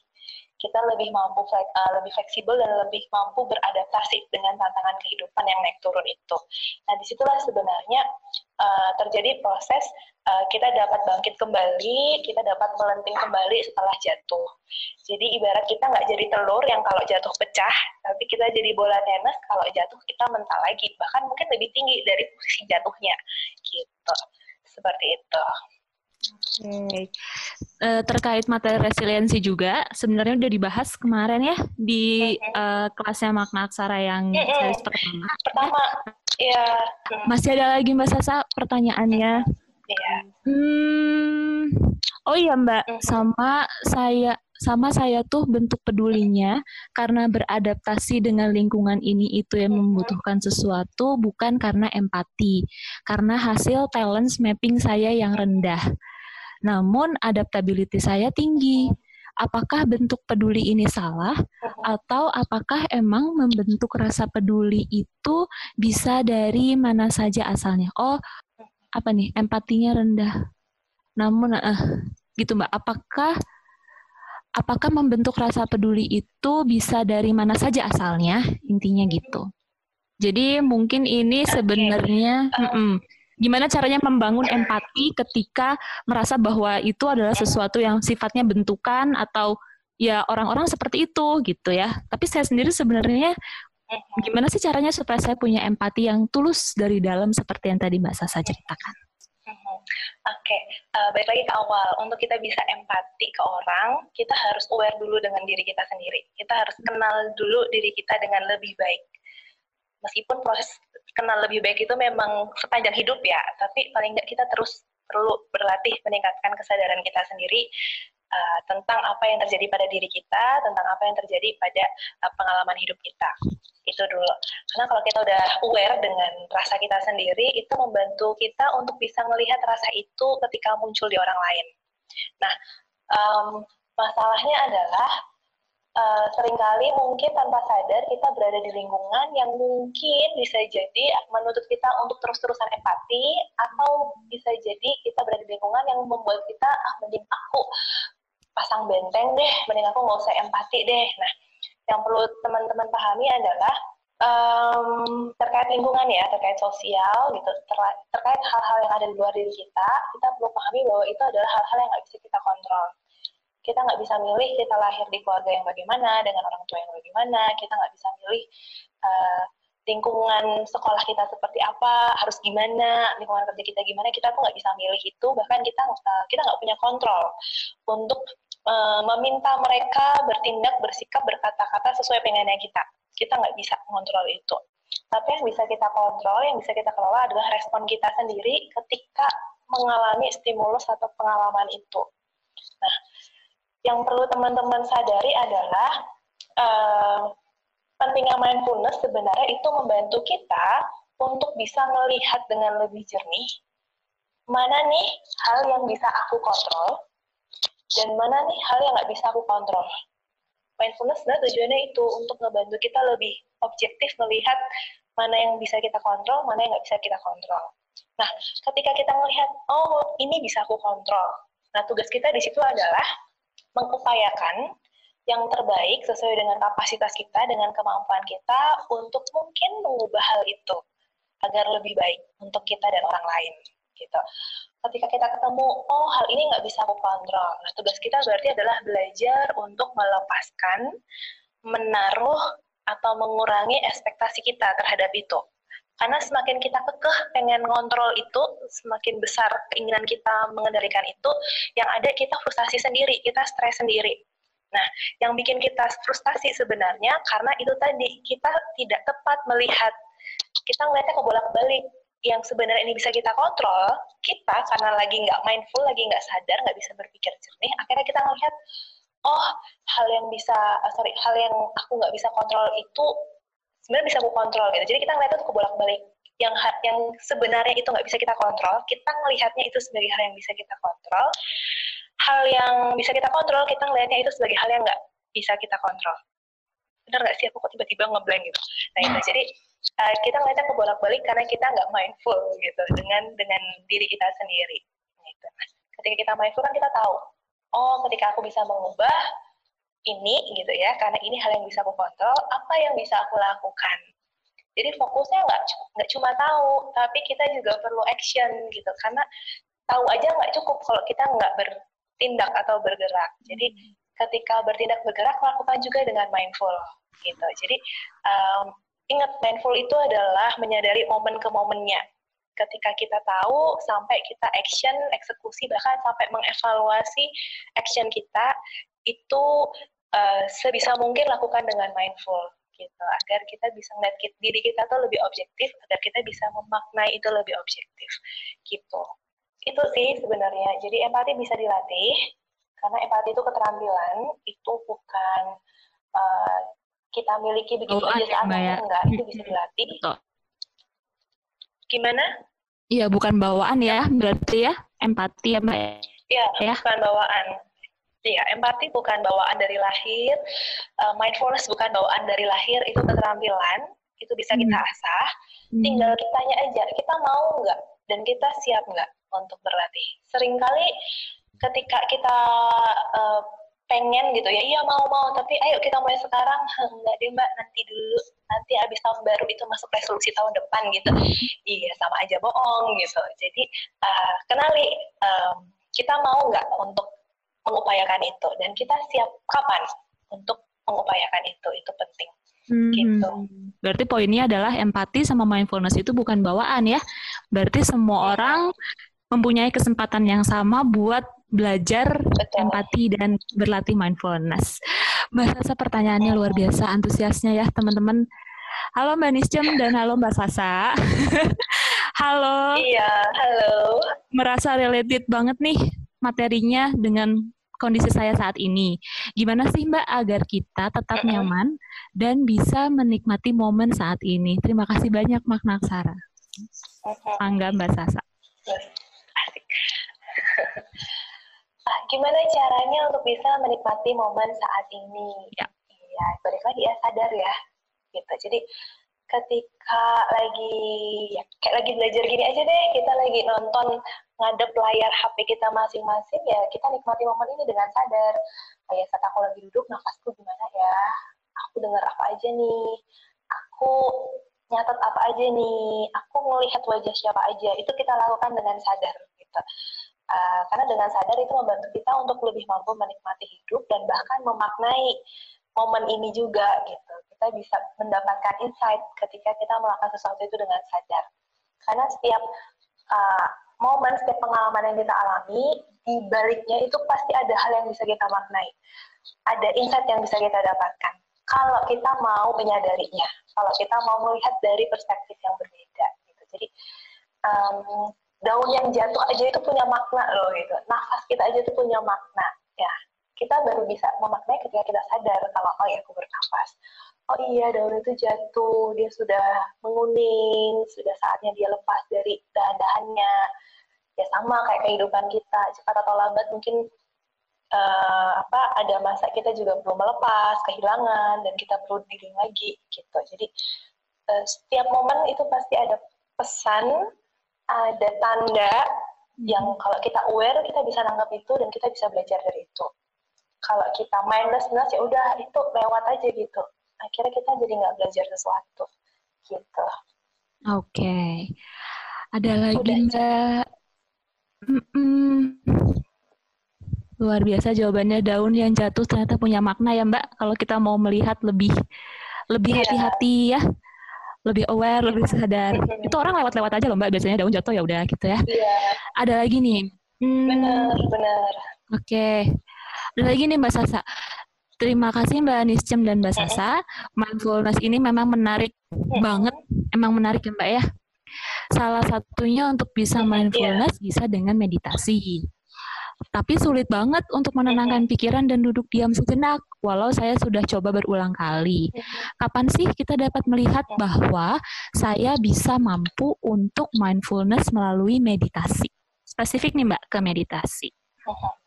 Kita lebih mampu uh, lebih fleksibel dan lebih mampu beradaptasi dengan tantangan kehidupan yang naik turun itu. Nah, di situlah sebenarnya uh, terjadi proses uh, kita dapat bangkit kembali, kita dapat melenting kembali setelah jatuh. Jadi ibarat kita nggak jadi telur yang kalau jatuh pecah, tapi kita jadi bola tenis kalau jatuh kita mental lagi, bahkan mungkin lebih tinggi dari posisi jatuhnya, gitu. Seperti itu. Oke, okay. uh, terkait materi resiliensi juga sebenarnya udah dibahas kemarin ya di uh, kelasnya makna aksara yang mm pertama. Pertama, ya. Masih ada lagi Mbak Sasa pertanyaannya. Iya. Hmm, oh iya Mbak, sama saya sama saya tuh bentuk pedulinya karena beradaptasi dengan lingkungan ini itu yang membutuhkan sesuatu bukan karena empati, karena hasil talent mapping saya yang rendah. Namun adaptability saya tinggi. Apakah bentuk peduli ini salah atau apakah emang membentuk rasa peduli itu bisa dari mana saja asalnya? Oh, apa nih? Empatinya rendah. Namun uh, gitu Mbak, apakah apakah membentuk rasa peduli itu bisa dari mana saja asalnya? Intinya gitu. Jadi mungkin ini sebenarnya okay. mm -mm, gimana caranya membangun empati ketika merasa bahwa itu adalah sesuatu yang sifatnya bentukan atau ya orang-orang seperti itu gitu ya. Tapi saya sendiri sebenarnya gimana sih caranya supaya saya punya empati yang tulus dari dalam seperti yang tadi Mbak Sasa ceritakan? Oke, okay. uh, eh, balik lagi ke awal. Untuk kita bisa empati ke orang, kita harus aware dulu dengan diri kita sendiri. Kita harus kenal dulu diri kita dengan lebih baik. Meskipun proses kenal lebih baik itu memang sepanjang hidup ya, tapi paling nggak kita terus perlu berlatih meningkatkan kesadaran kita sendiri uh, tentang apa yang terjadi pada diri kita, tentang apa yang terjadi pada uh, pengalaman hidup kita. Itu dulu. Karena kalau kita udah aware dengan rasa kita sendiri, itu membantu kita untuk bisa melihat rasa itu ketika muncul di orang lain. Nah, um, masalahnya adalah uh, sering kali mungkin tanpa sadar kita berada di lingkungan yang mungkin bisa jadi menuntut kita untuk terus-terusan empati atau bisa jadi kita berada di lingkungan yang membuat kita ah mending aku pasang benteng deh, mending aku nggak usah empati deh. Nah, yang perlu teman-teman pahami adalah um, terkait lingkungan ya, terkait sosial gitu, terkait hal-hal yang ada di luar diri kita, kita perlu pahami bahwa itu adalah hal-hal yang nggak bisa kita kontrol kita nggak bisa milih kita lahir di keluarga yang bagaimana dengan orang tua yang bagaimana kita nggak bisa milih uh, lingkungan sekolah kita seperti apa harus gimana lingkungan kerja kita gimana kita tuh nggak bisa milih itu bahkan kita kita nggak punya kontrol untuk uh, meminta mereka bertindak bersikap berkata-kata sesuai pengennya kita. Kita nggak bisa mengontrol itu. Tapi yang bisa kita kontrol yang bisa kita kelola adalah respon kita sendiri ketika mengalami stimulus atau pengalaman itu. Nah yang perlu teman-teman sadari adalah uh, pentingnya mindfulness sebenarnya itu membantu kita untuk bisa melihat dengan lebih jernih mana nih hal yang bisa aku kontrol dan mana nih hal yang nggak bisa aku kontrol. Mindfulness sebenarnya tujuannya itu untuk ngebantu kita lebih objektif melihat mana yang bisa kita kontrol, mana yang nggak bisa kita kontrol. Nah, ketika kita melihat, oh ini bisa aku kontrol. Nah, tugas kita di situ adalah mengupayakan yang terbaik sesuai dengan kapasitas kita, dengan kemampuan kita untuk mungkin mengubah hal itu agar lebih baik untuk kita dan orang lain. Gitu. Ketika kita ketemu, oh hal ini nggak bisa aku kontrol. Nah, tugas kita berarti adalah belajar untuk melepaskan, menaruh, atau mengurangi ekspektasi kita terhadap itu. Karena semakin kita kekeh pengen ngontrol itu, semakin besar keinginan kita mengendalikan itu, yang ada kita frustasi sendiri, kita stres sendiri. Nah, yang bikin kita frustasi sebenarnya karena itu tadi, kita tidak tepat melihat, kita ngeliatnya ke bolak-balik, yang sebenarnya ini bisa kita kontrol, kita karena lagi nggak mindful, lagi nggak sadar, nggak bisa berpikir jernih, akhirnya kita ngelihat, oh hal yang bisa, sorry, hal yang aku nggak bisa kontrol itu sebenarnya bisa aku kontrol gitu. Jadi kita ngeliat itu kebolak-balik. Yang yang sebenarnya itu nggak bisa kita kontrol, kita melihatnya itu sebagai hal yang bisa kita kontrol. Hal yang bisa kita kontrol, kita ngelihatnya itu sebagai hal yang nggak bisa kita kontrol. Benar nggak sih? Aku kok tiba-tiba ngeblank gitu. Nah itu jadi uh, kita ngeliatnya kebolak-balik karena kita nggak mindful gitu dengan dengan diri kita sendiri. Gitu. Ketika kita mindful kan kita tahu, oh ketika aku bisa mengubah ini gitu ya, karena ini hal yang bisa aku kontrol, apa yang bisa aku lakukan. Jadi fokusnya nggak nggak cuma tahu, tapi kita juga perlu action gitu, karena tahu aja nggak cukup kalau kita nggak bertindak atau bergerak. Jadi ketika bertindak bergerak lakukan juga dengan mindful gitu. Jadi um, ingat mindful itu adalah menyadari momen ke momennya ketika kita tahu sampai kita action, eksekusi bahkan sampai mengevaluasi action kita itu uh, sebisa mungkin lakukan dengan mindful gitu agar kita bisa melihat diri kita tuh lebih objektif agar kita bisa memaknai itu lebih objektif gitu itu sih sebenarnya jadi empati bisa dilatih karena empati itu keterampilan itu bukan uh, kita miliki begitu oh, aja saat ya. enggak itu bisa dilatih Betul. gimana Iya, bukan bawaan ya, berarti ya, empati ya, Mbak. Iya, ya. bukan bawaan. Iya, empati bukan bawaan dari lahir, uh, mindfulness bukan bawaan dari lahir, itu keterampilan, itu bisa kita hmm. asah. Hmm. Tinggal kitanya aja, kita mau nggak dan kita siap nggak untuk berlatih. Seringkali ketika kita uh, pengen gitu ya iya mau mau tapi ayo kita mulai sekarang enggak deh mbak nanti dulu nanti abis tahun baru itu masuk resolusi tahun depan gitu iya sama aja bohong gitu jadi uh, kenali um, kita mau nggak untuk mengupayakan itu dan kita siap kapan untuk mengupayakan itu itu penting Hmm, gitu. Berarti poinnya adalah empati sama mindfulness itu bukan bawaan ya. Berarti semua iya. orang mempunyai kesempatan yang sama buat belajar Betul. empati dan berlatih mindfulness. Mbak Sasa pertanyaannya luar biasa antusiasnya ya teman-teman. Halo Mbak Niscem dan halo Mbak Sasa. halo. Iya, halo. Merasa related banget nih materinya dengan kondisi saya saat ini. Gimana sih Mbak agar kita tetap nyaman dan bisa menikmati momen saat ini? Terima kasih banyak Makna Sara. Angga Mbak Sasa. ah, gimana caranya untuk bisa menikmati momen saat ini? Ya. Iya, balik lagi ya sadar ya. Gitu. Jadi ketika lagi ya kayak lagi belajar gini aja deh, kita lagi nonton ngadep layar HP kita masing-masing ya kita nikmati momen ini dengan sadar. Kayak saat aku lagi duduk, nafasku gimana ya? Aku dengar apa aja nih? Aku nyatet apa aja nih? Aku melihat wajah siapa aja? Itu kita lakukan dengan sadar gitu. Uh, karena dengan sadar itu membantu kita untuk lebih mampu menikmati hidup dan bahkan memaknai momen ini juga gitu. Kita bisa mendapatkan insight ketika kita melakukan sesuatu itu dengan sadar. Karena setiap uh, momen, setiap pengalaman yang kita alami, di baliknya itu pasti ada hal yang bisa kita maknai. Ada insight yang bisa kita dapatkan. Kalau kita mau menyadarinya, kalau kita mau melihat dari perspektif yang berbeda. Gitu. Jadi um, daun yang jatuh aja itu punya makna loh gitu. Nafas kita aja itu punya makna. Ya, kita baru bisa memaknai ketika kita sadar kalau oh ya aku bernafas. Oh iya daun itu jatuh, dia sudah menguning, sudah saatnya dia lepas dari dahan-dahannya. Ya sama kayak kehidupan kita, cepat atau lambat mungkin uh, apa ada masa kita juga perlu melepas, kehilangan dan kita perlu diri lagi gitu. Jadi uh, setiap momen itu pasti ada pesan ada tanda yang kalau kita aware kita bisa nangkap itu dan kita bisa belajar dari itu. Kalau kita mindlessness ya udah itu lewat aja gitu. Akhirnya kita jadi nggak belajar sesuatu gitu. Oke. Okay. Ada lagi mbak. Luar biasa jawabannya daun yang jatuh ternyata punya makna ya mbak. Kalau kita mau melihat lebih lebih iya. hati-hati yeah. ya lebih aware, lebih sadar. Itu orang lewat-lewat aja loh Mbak, biasanya daun jatuh ya udah gitu ya. Iya. Ada lagi nih. Hmm, benar, benar. Oke. Okay. Ada lagi nih Mbak Sasa. Terima kasih Mbak Niscem dan Mbak Sasa. Mindfulness ini memang menarik banget. Emang menarik ya Mbak ya. Salah satunya untuk bisa mindfulness bisa dengan meditasi. Tapi sulit banget untuk menenangkan pikiran dan duduk diam sejenak, walau saya sudah coba berulang kali. Kapan sih kita dapat melihat bahwa saya bisa mampu untuk mindfulness melalui meditasi? Spesifik nih Mbak, ke meditasi.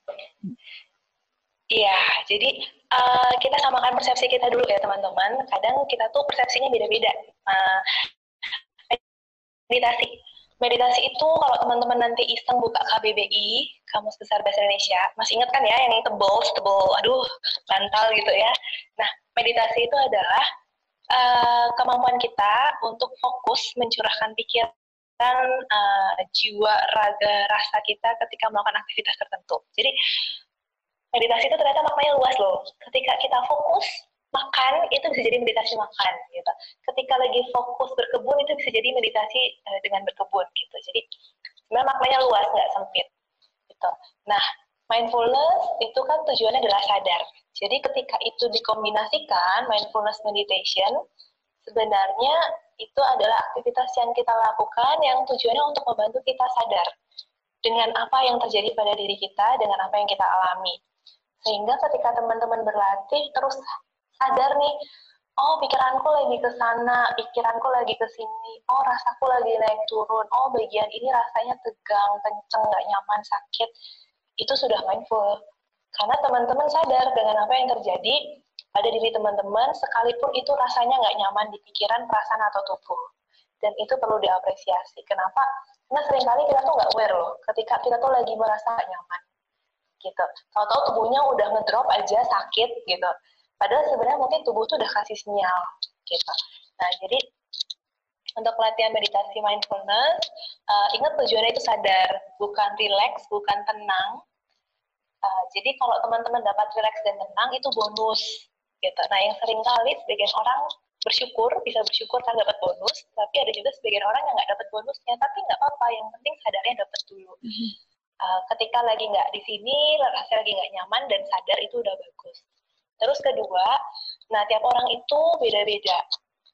Iya, jadi uh, kita samakan persepsi kita dulu ya teman-teman. Kadang kita tuh persepsinya beda-beda. Uh, meditasi meditasi itu kalau teman-teman nanti iseng buka KBBI, Kamus Besar Bahasa Indonesia, masih ingat kan ya yang tebel, aduh, mantal gitu ya. Nah, meditasi itu adalah uh, kemampuan kita untuk fokus mencurahkan pikiran, uh, jiwa, raga, rasa kita ketika melakukan aktivitas tertentu. Jadi, meditasi itu ternyata maknanya luas loh. Ketika kita fokus, makan itu bisa jadi meditasi makan gitu. Ketika lagi fokus berkebun itu bisa jadi meditasi uh, dengan berkebun gitu. Jadi sebenarnya maknanya luas nggak sempit gitu. Nah mindfulness itu kan tujuannya adalah sadar. Jadi ketika itu dikombinasikan mindfulness meditation sebenarnya itu adalah aktivitas yang kita lakukan yang tujuannya untuk membantu kita sadar dengan apa yang terjadi pada diri kita, dengan apa yang kita alami. Sehingga ketika teman-teman berlatih terus sadar nih oh pikiranku lagi ke sana, pikiranku lagi ke sini, oh rasaku lagi naik turun, oh bagian ini rasanya tegang, kenceng, nggak nyaman, sakit, itu sudah mindful. Karena teman-teman sadar dengan apa yang terjadi pada diri teman-teman, sekalipun itu rasanya nggak nyaman di pikiran, perasaan, atau tubuh. Dan itu perlu diapresiasi. Kenapa? Karena sering kali kita tuh nggak aware loh, ketika kita tuh lagi merasa nggak nyaman. Gitu. Tahu-tahu tubuhnya udah ngedrop aja sakit gitu Padahal sebenarnya mungkin tubuh tuh udah kasih sinyal gitu. Nah, jadi untuk latihan meditasi mindfulness, uh, ingat tujuannya itu sadar, bukan relax, bukan tenang. Uh, jadi kalau teman-teman dapat relax dan tenang itu bonus gitu. Nah, yang sering kali sebagian orang bersyukur, bisa bersyukur karena dapat bonus, tapi ada juga sebagian orang yang nggak dapat bonusnya, tapi nggak apa-apa, yang penting sadarnya dapat dulu. Uh, ketika lagi nggak di sini, rasanya lagi nggak nyaman dan sadar itu udah bagus. Terus kedua, nah tiap orang itu beda-beda.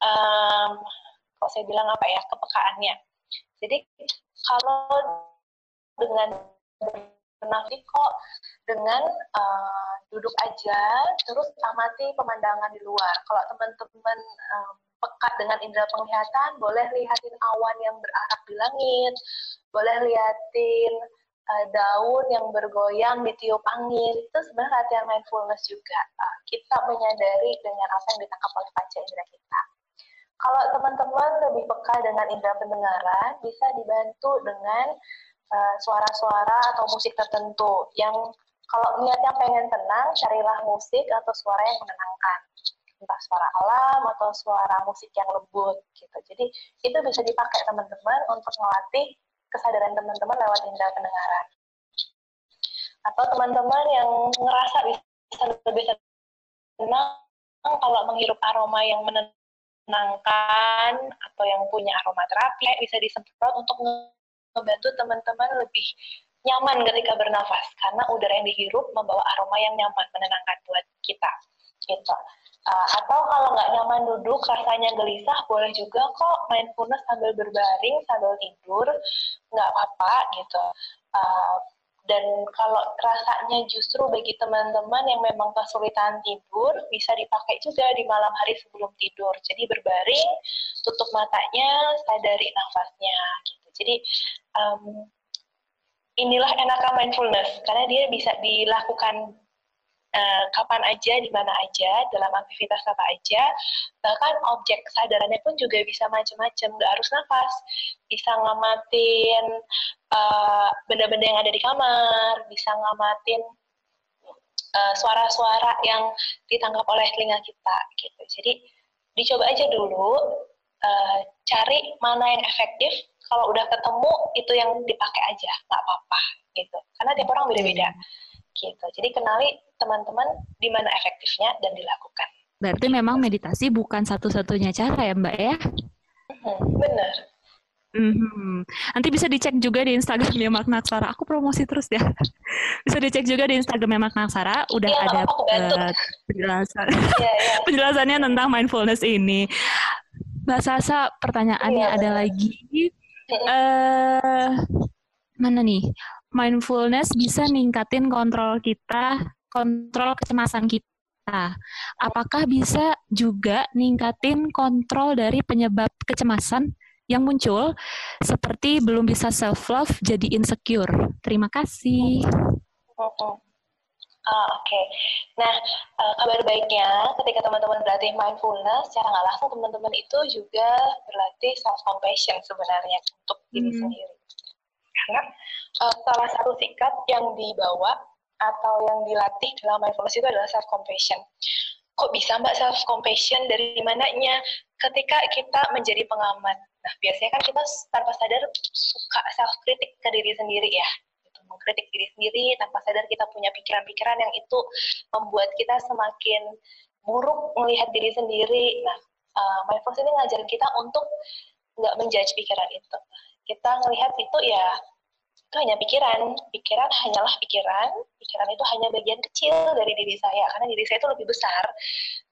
Um, kalau saya bilang apa ya, kepekaannya. Jadi kalau dengan bernafas kok dengan uh, duduk aja, terus amati pemandangan di luar. Kalau teman-teman um, peka dengan indera penglihatan, boleh lihatin awan yang berarak di langit, boleh lihatin uh, daun yang bergoyang ditiup angin. Itu sebenarnya latihan mindfulness juga. Uh, kita menyadari dengan apa yang ditangkap oleh panca indera kita. Kalau teman-teman lebih peka dengan indera pendengaran bisa dibantu dengan uh, suara-suara uh, atau musik tertentu. Yang kalau niatnya pengen tenang carilah musik atau suara yang menenangkan. Entah suara alam atau suara musik yang lembut gitu. Jadi itu bisa dipakai teman-teman untuk melatih kesadaran teman-teman lewat indera pendengaran. Atau teman-teman yang ngerasa bisa lebih tenang kalau menghirup aroma yang menenangkan atau yang punya aroma terapi bisa disemprot untuk membantu teman-teman lebih nyaman ketika bernafas karena udara yang dihirup membawa aroma yang nyaman menenangkan buat kita gitu. Uh, atau kalau nggak nyaman duduk, rasanya gelisah, boleh juga kok mindfulness sambil berbaring, sambil tidur, nggak apa-apa gitu. Uh, dan kalau rasanya justru bagi teman-teman yang memang kesulitan tidur, bisa dipakai juga di malam hari sebelum tidur. Jadi berbaring, tutup matanya, sadari nafasnya gitu. Jadi um, inilah enaknya mindfulness, karena dia bisa dilakukan uh, kapan aja, di mana aja, dalam aktivitas apa aja. Bahkan objek kesadarannya pun juga bisa macam-macam, nggak harus nafas. Bisa ngamatin uh, benda-benda yang ada di kamar, bisa ngamatin uh, suara-suara yang ditangkap oleh telinga kita, gitu. Jadi dicoba aja dulu, uh, cari mana yang efektif. Kalau udah ketemu, itu yang dipakai aja, nggak apa-apa, gitu. Karena tiap orang beda-beda. Gitu. Jadi kenali teman-teman di mana efektifnya dan dilakukan. Berarti memang meditasi bukan satu-satunya cara ya Mbak ya? Hmm, benar. Hmm. Nanti bisa dicek juga di Instagramnya Makna Aksara. Aku promosi terus ya. Bisa dicek juga di Instagramnya Makna Aksara. Udah ya, ada uh, penjelasan ya, ya. penjelasannya tentang mindfulness ini. Mbak Sasa, pertanyaannya ya, ada lagi. Uh, mana nih? mindfulness bisa ningkatin kontrol kita, kontrol kecemasan kita. Apakah bisa juga ningkatin kontrol dari penyebab kecemasan yang muncul seperti belum bisa self love jadi insecure. Terima kasih. Ah, Oke, okay. nah uh, kabar baiknya ketika teman-teman berlatih mindfulness, secara nggak langsung teman-teman itu juga berlatih self compassion sebenarnya untuk diri hmm. sendiri. Karena uh, salah satu sikap yang dibawa atau yang dilatih dalam mindfulness itu adalah self compassion. Kok bisa mbak self compassion dari mananya? Ketika kita menjadi pengamat. Nah biasanya kan kita tanpa sadar suka self kritik ke diri sendiri ya gitu. mengkritik diri sendiri tanpa sadar kita punya pikiran-pikiran yang itu membuat kita semakin buruk melihat diri sendiri. Nah, uh, mindfulness ini ngajarin kita untuk nggak menjudge pikiran itu. Kita ngelihat itu ya itu hanya pikiran, pikiran hanyalah pikiran, pikiran itu hanya bagian kecil dari diri saya, karena diri saya itu lebih besar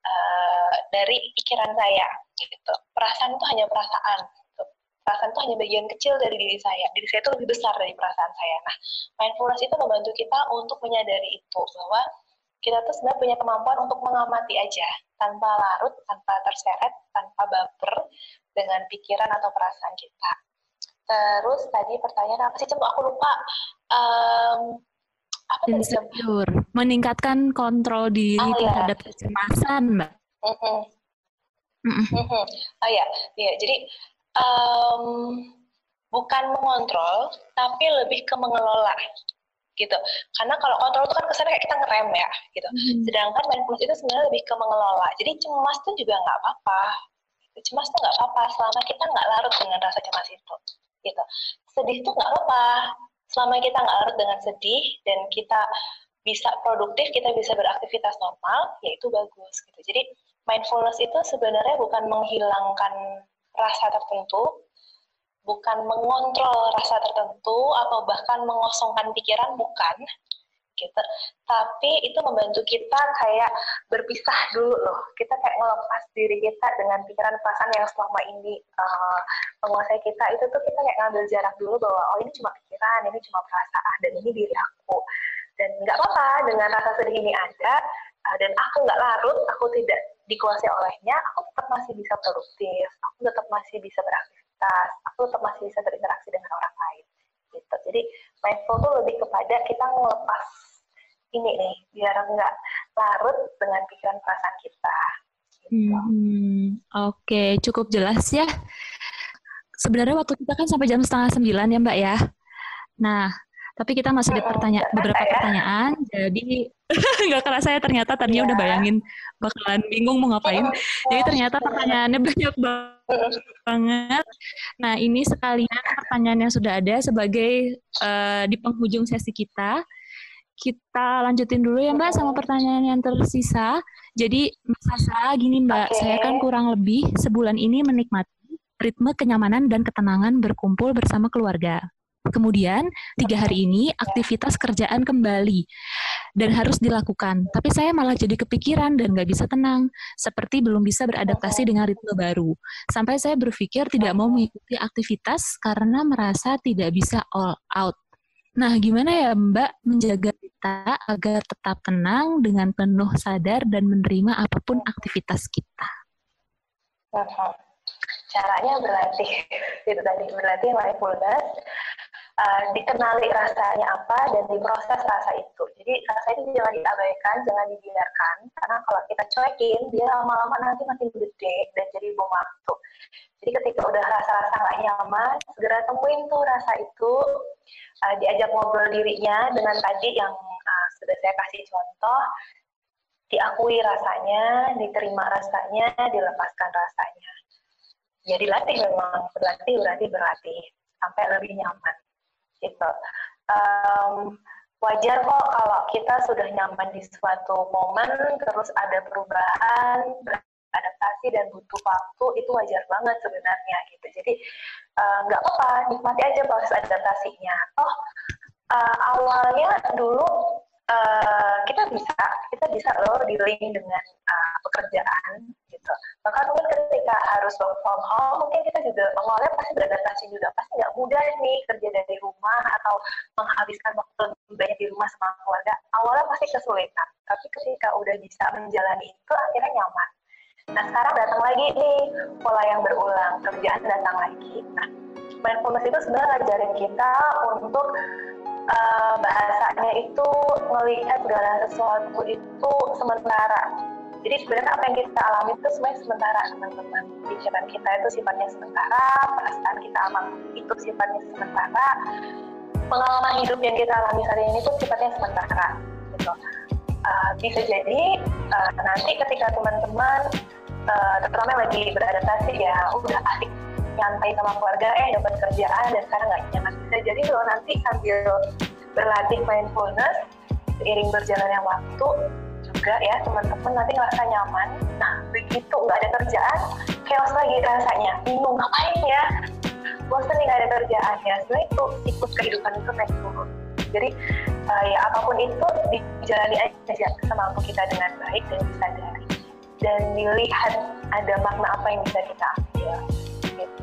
uh, dari pikiran saya. Gitu. Perasaan itu hanya perasaan. Gitu. Perasaan itu hanya bagian kecil dari diri saya. Diri saya itu lebih besar dari perasaan saya. Nah, mindfulness itu membantu kita untuk menyadari itu bahwa kita tuh sebenarnya punya kemampuan untuk mengamati aja tanpa larut, tanpa terseret, tanpa baper dengan pikiran atau perasaan kita. Terus tadi pertanyaan apa sih Cem? Aku lupa. Um, apa Insecure. Tadi, Meningkatkan kontrol diri oh, terhadap ya. kecemasan, Mbak. Mm -hmm. Mm -hmm. Oh ya, ya. Jadi um, bukan mengontrol, tapi lebih ke mengelola gitu. Karena kalau kontrol itu kan kesannya kayak kita ngerem ya, gitu. Hmm. Sedangkan mindfulness itu sebenarnya lebih ke mengelola. Jadi cemas tuh juga nggak apa-apa. Cemas tuh nggak apa-apa selama kita nggak larut dengan rasa cemas itu, gitu. Sedih tuh nggak apa-apa selama kita nggak larut dengan sedih dan kita bisa produktif, kita bisa beraktivitas normal, ya itu bagus gitu. Jadi mindfulness itu sebenarnya bukan menghilangkan rasa tertentu, bukan mengontrol rasa tertentu atau bahkan mengosongkan pikiran bukan gitu. Tapi itu membantu kita kayak berpisah dulu loh. Kita kayak ngelepas diri kita dengan pikiran perasaan yang selama ini uh, menguasai kita. Itu tuh kita kayak ngambil jarak dulu bahwa oh ini cuma pikiran ini cuma perasaan dan ini diri aku. Dan nggak apa-apa dengan rasa sedih ini ada uh, dan aku nggak larut aku tidak dikuasai olehnya aku tetap masih bisa produktif. Aku tetap masih bisa beraktivitas. Aktivitas, aku tetap masih bisa berinteraksi dengan orang lain. Gitu. Jadi mindful itu lebih kepada kita ngelepas ini nih, biar nggak larut dengan pikiran perasaan kita. Hmm, Oke, okay. cukup jelas ya. Sebenarnya waktu kita kan sampai jam setengah sembilan ya Mbak ya. Nah, tapi kita masih ada pertanyaan beberapa ya. pertanyaan, jadi nggak kerasa ya ternyata tadinya ya. udah bayangin bakalan bingung mau ngapain. Jadi ternyata pertanyaannya banyak banget. Nah ini sekalian pertanyaan yang sudah ada sebagai uh, di penghujung sesi kita. Kita lanjutin dulu ya Mbak sama pertanyaan yang tersisa. Jadi Mbak Sasa, gini Mbak, okay. saya kan kurang lebih sebulan ini menikmati ritme kenyamanan dan ketenangan berkumpul bersama keluarga. Kemudian tiga hari ini aktivitas kerjaan kembali dan harus dilakukan. Tapi saya malah jadi kepikiran dan nggak bisa tenang, seperti belum bisa beradaptasi dengan ritme baru. Sampai saya berpikir tidak mau mengikuti aktivitas karena merasa tidak bisa all out. Nah, gimana ya Mbak menjaga kita agar tetap tenang dengan penuh sadar dan menerima apa pun aktivitas kita? Caranya berlatih, itu tadi berlatih mindfulness uh, dikenali rasanya apa dan diproses rasa itu. Jadi rasa itu jangan diabaikan, jangan dibiarkan, karena kalau kita cuekin, dia lama-lama nanti makin gede dan jadi bom waktu. Jadi ketika udah rasa-rasa nggak nyaman, segera temuin tuh rasa itu, uh, diajak ngobrol dirinya dengan tadi yang uh, sudah saya kasih contoh, diakui rasanya, diterima rasanya, dilepaskan rasanya. Jadi ya, latih memang, berlatih, berlatih, berlatih, sampai lebih nyaman gitu. Um, wajar kok kalau kita sudah nyaman di suatu momen, terus ada perubahan, adaptasi dan butuh waktu itu wajar banget sebenarnya gitu. Jadi nggak uh, apa-apa, nikmati aja proses adaptasinya. Toh uh, awalnya dulu uh, kita bisa kita bisa loh dealing dengan uh, pekerjaan gitu. Bahkan mungkin ketika harus work from home mungkin kita juga awalnya pasti beradaptasi juga. Pasti nggak mudah nih kerja dari rumah atau menghabiskan waktu lebih banyak di rumah sama keluarga. Awalnya pasti kesulitan tapi ketika udah bisa menjalani itu akhirnya nyaman. Nah sekarang datang lagi nih pola yang berulang kerjaan datang lagi. Nah mindfulness itu sebenarnya ngajarin kita untuk uh, bahasanya itu melihat segala sesuatu itu sementara Jadi sebenarnya apa yang kita alami itu sebenarnya sementara teman-teman. Pikiran kita itu sifatnya sementara, perasaan kita alami itu sifatnya sementara, pengalaman hidup yang kita alami hari ini pun sifatnya sementara. Gitu. Uh, bisa jadi uh, nanti ketika teman-teman uh, terutama lagi beradaptasi ya udah asik nyantai sama keluarga eh dapat kerjaan dan sekarang nggak nyaman bisa jadi kalau nanti sambil berlatih mindfulness seiring berjalannya waktu juga ya teman-teman nanti ngerasa nyaman. Nah begitu nggak ada kerjaan chaos lagi rasanya. Bingung ngapain ya? Bosan nih nggak ada kerjaan ya. Sebenarnya itu ikut kehidupan itu naik turun. Jadi uh, ya apa pun itu dijalani aja semampu kita dengan baik dan disadari. Dan dilihat ada makna apa yang bisa kita ambil. Gitu.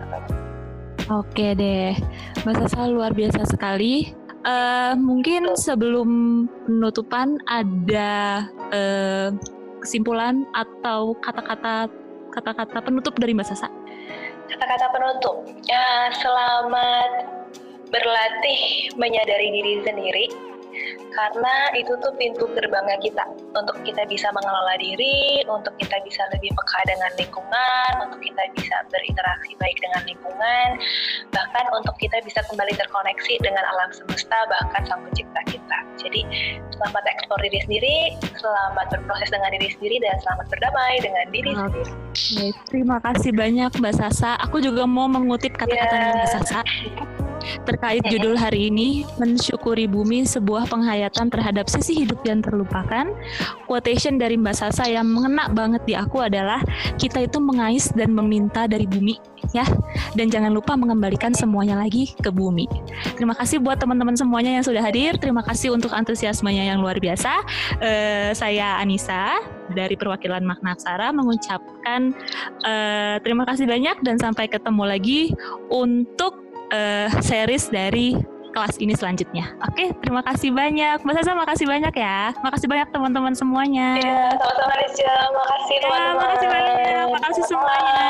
Oke deh, Mbak Sasa luar biasa sekali Uh, mungkin sebelum penutupan ada uh, kesimpulan atau kata-kata kata-kata penutup dari Mbak Sasa. Kata-kata penutup. Ya, selamat berlatih menyadari diri sendiri karena itu tuh pintu gerbangnya kita untuk kita bisa mengelola diri, untuk kita bisa lebih peka dengan lingkungan, untuk kita bisa berinteraksi baik dengan lingkungan, bahkan untuk kita bisa kembali terkoneksi dengan alam semesta bahkan sang pencipta kita. Jadi selamat eksplor diri sendiri, selamat berproses dengan diri sendiri dan selamat berdamai dengan diri sendiri. Baik, terima kasih banyak Mbak Sasa. Aku juga mau mengutip kata-kata yeah. Mbak Sasa terkait judul hari ini mensyukuri bumi sebuah penghayatan terhadap sisi hidup yang terlupakan. Quotation dari Mbak Sasa yang mengena banget di aku adalah kita itu mengais dan meminta dari bumi ya dan jangan lupa mengembalikan semuanya lagi ke bumi. Terima kasih buat teman-teman semuanya yang sudah hadir. Terima kasih untuk antusiasmenya yang luar biasa. Uh, saya Anissa dari perwakilan Makna Aksara mengucapkan uh, terima kasih banyak dan sampai ketemu lagi untuk uh, series dari kelas ini selanjutnya. Oke, terima kasih banyak. Mbak Sasa, makasih banyak ya. Makasih banyak teman-teman semuanya. Iya, sama-sama Rizja. Makasih ya, teman-teman. makasih banyak. Makasih semuanya.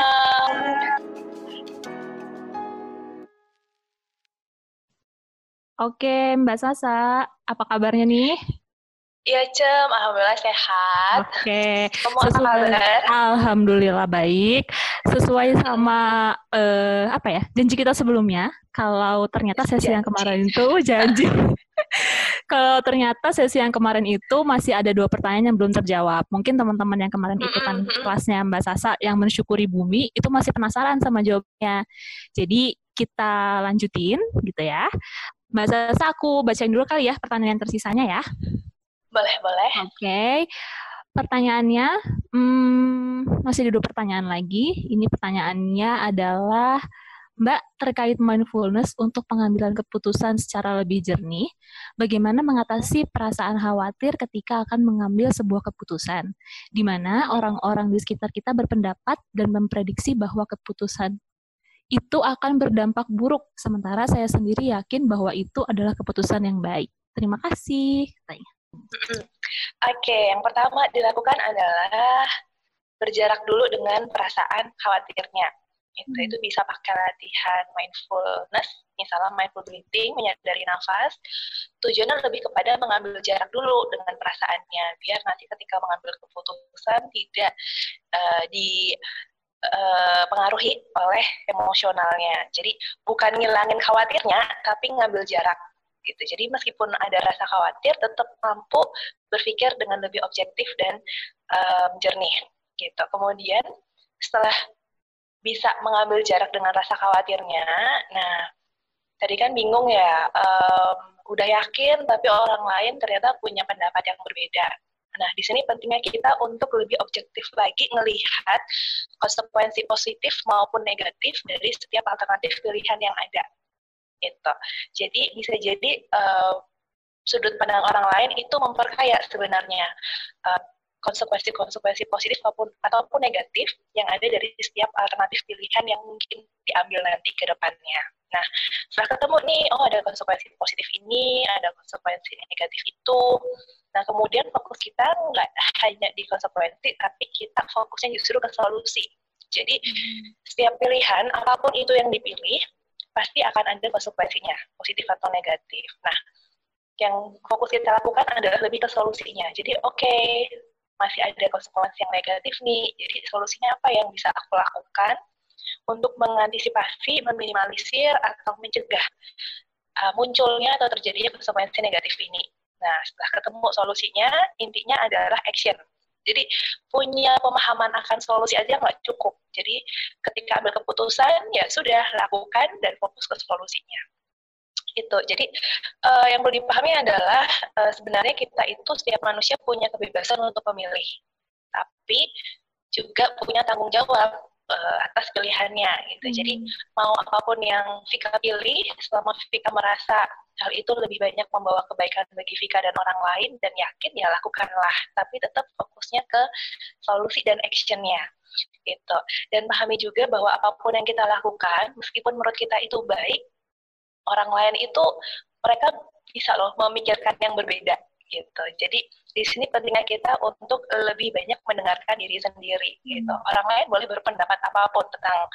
Oke, Mbak Sasa, apa kabarnya nih? Iya, Cem. Alhamdulillah sehat. Oke. Sesuai, Alhamdulillah baik. Sesuai sama uh, apa ya janji kita sebelumnya, kalau ternyata sesi janji. yang kemarin itu janji. kalau ternyata sesi yang kemarin itu masih ada dua pertanyaan yang belum terjawab. Mungkin teman-teman yang kemarin mm ikutan kelasnya Mbak Sasa yang mensyukuri bumi itu masih penasaran sama jawabnya. Jadi kita lanjutin gitu ya. Mbak Sasa aku bacain dulu kali ya pertanyaan yang tersisanya ya. Boleh, boleh. Oke. Okay. Pertanyaannya, hmm, masih ada dua pertanyaan lagi. Ini pertanyaannya adalah, Mbak, terkait mindfulness untuk pengambilan keputusan secara lebih jernih, bagaimana mengatasi perasaan khawatir ketika akan mengambil sebuah keputusan, di mana orang-orang di sekitar kita berpendapat dan memprediksi bahwa keputusan itu akan berdampak buruk, sementara saya sendiri yakin bahwa itu adalah keputusan yang baik. Terima kasih. Tanya. Oke, okay, yang pertama dilakukan adalah berjarak dulu dengan perasaan khawatirnya. Itu hmm. itu bisa pakai latihan mindfulness, misalnya mindful breathing, menyadari nafas. Tujuannya lebih kepada mengambil jarak dulu dengan perasaannya, biar nanti ketika mengambil keputusan tidak uh, di uh, pengaruhi oleh emosionalnya. Jadi bukan ngilangin khawatirnya, tapi ngambil jarak gitu. Jadi meskipun ada rasa khawatir, tetap mampu berpikir dengan lebih objektif dan um, jernih gitu. Kemudian setelah bisa mengambil jarak dengan rasa khawatirnya, nah tadi kan bingung ya, um, udah yakin tapi orang lain ternyata punya pendapat yang berbeda. Nah, di sini pentingnya kita untuk lebih objektif lagi melihat konsekuensi positif maupun negatif dari setiap alternatif pilihan yang ada gitu. Jadi bisa jadi uh, sudut pandang orang lain itu memperkaya sebenarnya uh, konsekuensi-konsekuensi positif maupun ataupun negatif yang ada dari setiap alternatif pilihan yang mungkin diambil nanti ke depannya. Nah, setelah ketemu nih, oh ada konsekuensi positif ini, ada konsekuensi negatif itu. Nah, kemudian fokus kita nggak hanya di konsekuensi, tapi kita fokusnya justru ke solusi. Jadi, setiap pilihan, apa pun itu yang dipilih, pasti akan ada konsekuensinya, positif atau negatif. Nah, yang fokus kita lakukan adalah lebih ke solusinya. Jadi, oke, okay, masih ada konsekuensi yang negatif nih. Jadi solusinya apa yang bisa aku lakukan untuk mengantisipasi, meminimalisir atau mencegah uh, munculnya atau terjadinya konsekuensi negatif ini. Nah, setelah ketemu solusinya, intinya adalah action. Jadi punya pemahaman akan solusi aja nggak cukup. Jadi ketika ambil keputusan, ya sudah lakukan dan fokus ke solusinya. Itu. Jadi uh, yang perlu dipahami adalah uh, sebenarnya kita itu setiap manusia punya kebebasan untuk memilih, tapi juga punya tanggung jawab uh, atas pilihannya gitu. Hmm. Jadi mau apa pun yang Vika pilih, selama Vika merasa hal itu lebih banyak membawa kebaikan bagi Vika dan orang lain dan yakin ya lakukanlah. Tapi tetap fokusnya ke solusi dan actionnya gitu. Dan pahami juga bahwa apa pun yang kita lakukan, meskipun menurut kita itu baik, orang lain itu mereka bisa loh memikirkan yang berbeda gitu. Jadi di sini pentingnya kita untuk lebih banyak mendengarkan diri sendiri gitu. Hmm. Orang lain boleh berpendapat apa pun tentang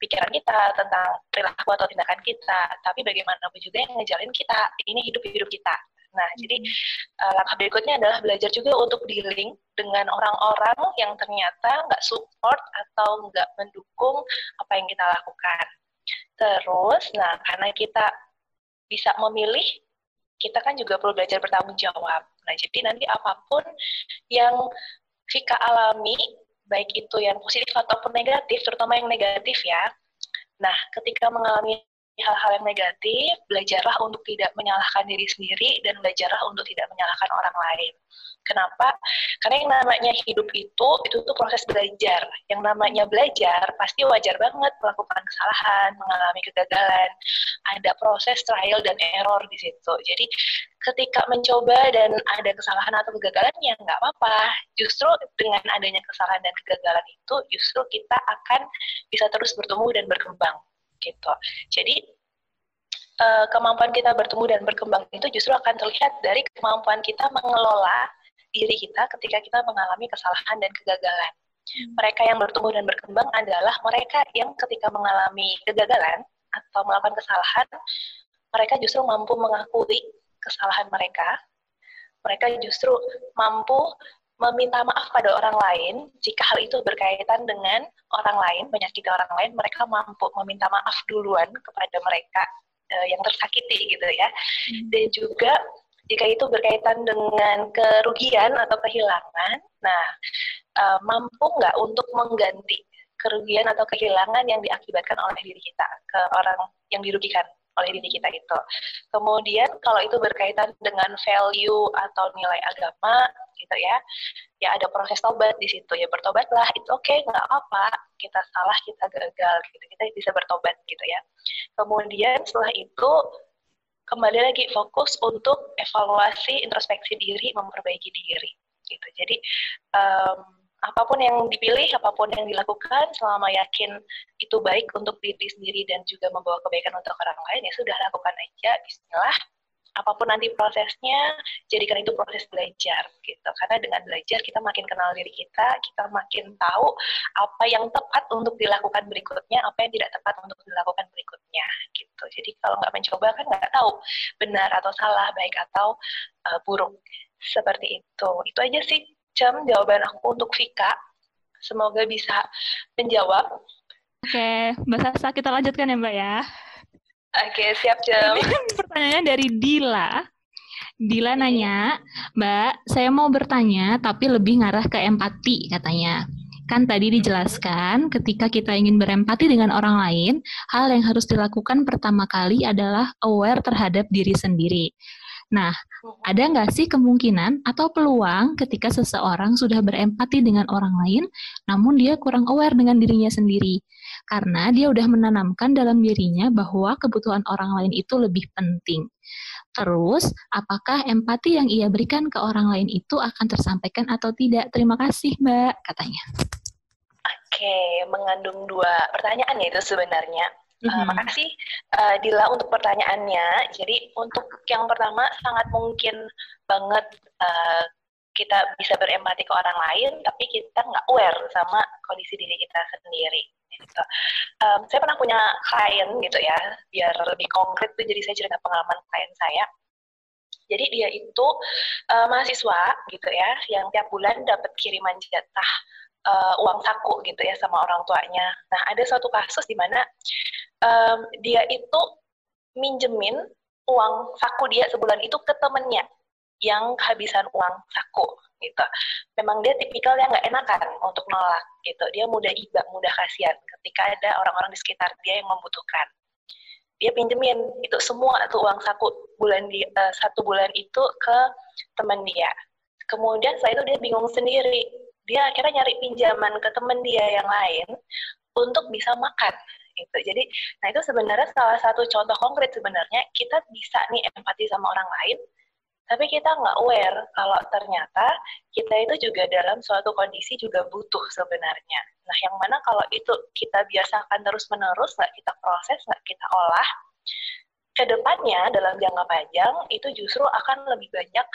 pikiran kita, tentang perilaku atau tindakan kita, tapi bagaimanapun juga yang ngejalin kita, ini hidup-hidup kita. Nah, jadi uh, langkah berikutnya adalah belajar juga untuk dealing dengan orang-orang yang ternyata nggak support atau nggak mendukung apa yang kita lakukan. Terus, nah karena kita bisa memilih kita kan juga perlu belajar bertanggung jawab. Nah, jadi nanti apa pun yang Vika alami, baik itu yang positif ataupun negatif, terutama yang negatif ya. Nah, ketika mengalami hal-hal yang negatif, belajarlah untuk tidak menyalahkan diri sendiri dan belajarlah untuk tidak menyalahkan orang lain. Kenapa? Karena yang namanya hidup itu, itu tuh proses belajar. Yang namanya belajar, pasti wajar banget melakukan kesalahan, mengalami kegagalan. Ada proses trial dan error di situ. Jadi ketika mencoba dan ada kesalahan atau kegagalan, ya nggak apa-apa. Justru dengan adanya kesalahan dan kegagalan itu, justru kita akan bisa terus bertumbuh dan berkembang gitu. Jadi uh, kemampuan kita bertumbuh dan berkembang itu justru akan terlihat dari kemampuan kita mengelola diri kita ketika kita mengalami kesalahan dan kegagalan. Hmm. Mereka yang bertumbuh dan berkembang adalah mereka yang ketika mengalami kegagalan atau melakukan kesalahan, mereka justru mampu mengakui kesalahan mereka. Mereka justru mampu meminta maaf pada orang lain jika hal itu berkaitan dengan orang lain, menyakiti orang lain, mereka mampu meminta maaf duluan kepada mereka uh, yang tersakiti gitu ya. Hmm. Dan juga jika itu berkaitan dengan kerugian atau kehilangan, nah uh, mampu nggak untuk mengganti kerugian atau kehilangan yang diakibatkan oleh diri kita ke orang yang dirugikan oleh diri kita itu. Kemudian kalau itu berkaitan dengan value atau nilai agama gitu ya, ya ada proses tobat di situ ya bertobatlah itu oke okay, nggak apa kita salah kita gagal gitu kita bisa bertobat gitu ya. Kemudian setelah itu kembali lagi fokus untuk evaluasi introspeksi diri memperbaiki diri gitu. Jadi um, apa pun yang dipilih, apa pun yang dilakukan, selama yakin itu baik untuk diri sendiri dan juga membawa kebaikan untuk orang lain, ya sudah lakukan aja, bismillah. Apa pun nanti prosesnya, jadikan itu proses belajar, gitu. Karena dengan belajar, kita makin kenal diri kita, kita makin tahu apa yang tepat untuk dilakukan berikutnya, apa yang tidak tepat untuk dilakukan berikutnya, gitu. Jadi kalau nggak mencoba, kan nggak tahu benar atau salah, baik atau uh, buruk. Seperti itu. Itu aja sih jam jawaban aku untuk Vika. Semoga bisa menjawab. Oke, Mbak Sasa kita lanjutkan ya Mbak ya. Oke, siap jam. pertanyaannya dari Dila. Dila nanya, Mbak, saya mau bertanya tapi lebih ngarah ke empati katanya. Kan tadi dijelaskan ketika kita ingin berempati dengan orang lain, hal yang harus dilakukan pertama kali adalah aware terhadap diri sendiri. Nah, ada nggak sih kemungkinan atau peluang ketika seseorang sudah berempati dengan orang lain, namun dia kurang aware dengan dirinya sendiri? Karena dia udah menanamkan dalam dirinya bahwa kebutuhan orang lain itu lebih penting. Terus, apakah empati yang ia berikan ke orang lain itu akan tersampaikan atau tidak? Terima kasih, Mbak, katanya. Oke, mengandung dua pertanyaan ya itu sebenarnya. Uh, mm-hmm. makasih uh, Dila untuk pertanyaannya. Jadi untuk yang pertama sangat mungkin banget uh, kita bisa berempati ke orang lain, tapi kita nggak aware sama kondisi diri kita sendiri. Gitu. Um, saya pernah punya klien gitu ya, biar lebih konkret tuh jadi saya cerita pengalaman klien saya. Jadi dia itu uh, mahasiswa gitu ya, yang tiap bulan dapat kiriman jatah uh, uang saku gitu ya sama orang tuanya. Nah ada suatu kasus di mana um, dia itu minjemin uang saku dia sebulan itu ke temennya yang kehabisan uang saku gitu. Memang dia tipikal yang nggak enakan untuk nolak gitu. Dia mudah iba, mudah kasihan ketika ada orang-orang di sekitar dia yang membutuhkan dia pinjemin itu semua tuh uang saku bulan di uh, satu bulan itu ke teman dia. Kemudian setelah itu dia bingung sendiri. Dia akhirnya nyari pinjaman ke teman dia yang lain untuk bisa makan gitu. Jadi, nah itu sebenarnya salah satu contoh konkret sebenarnya kita bisa nih empati sama orang lain tapi kita nggak aware kalau ternyata kita itu juga dalam suatu kondisi juga butuh sebenarnya. Nah, yang mana kalau itu kita biasakan terus-menerus, nggak kita proses, nggak kita olah, ke depannya dalam jangka panjang itu justru akan lebih banyak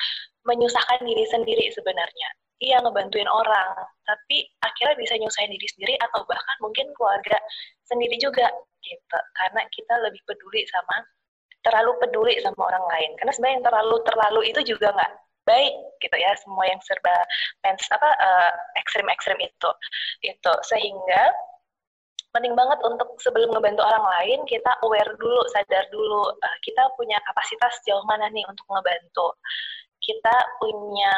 menyusahkan diri sendiri sebenarnya. Iya ngebantuin orang, tapi akhirnya bisa nyusahin diri sendiri atau bahkan mungkin keluarga sendiri juga gitu. Karena kita lebih peduli sama terlalu peduli sama orang lain. Karena sebenarnya yang terlalu terlalu itu juga nggak baik gitu ya semua yang serba pens apa uh, ekstrim ekstrim itu itu sehingga penting banget untuk sebelum ngebantu orang lain kita aware dulu sadar dulu uh, kita punya kapasitas jauh mana nih untuk ngebantu. Kita punya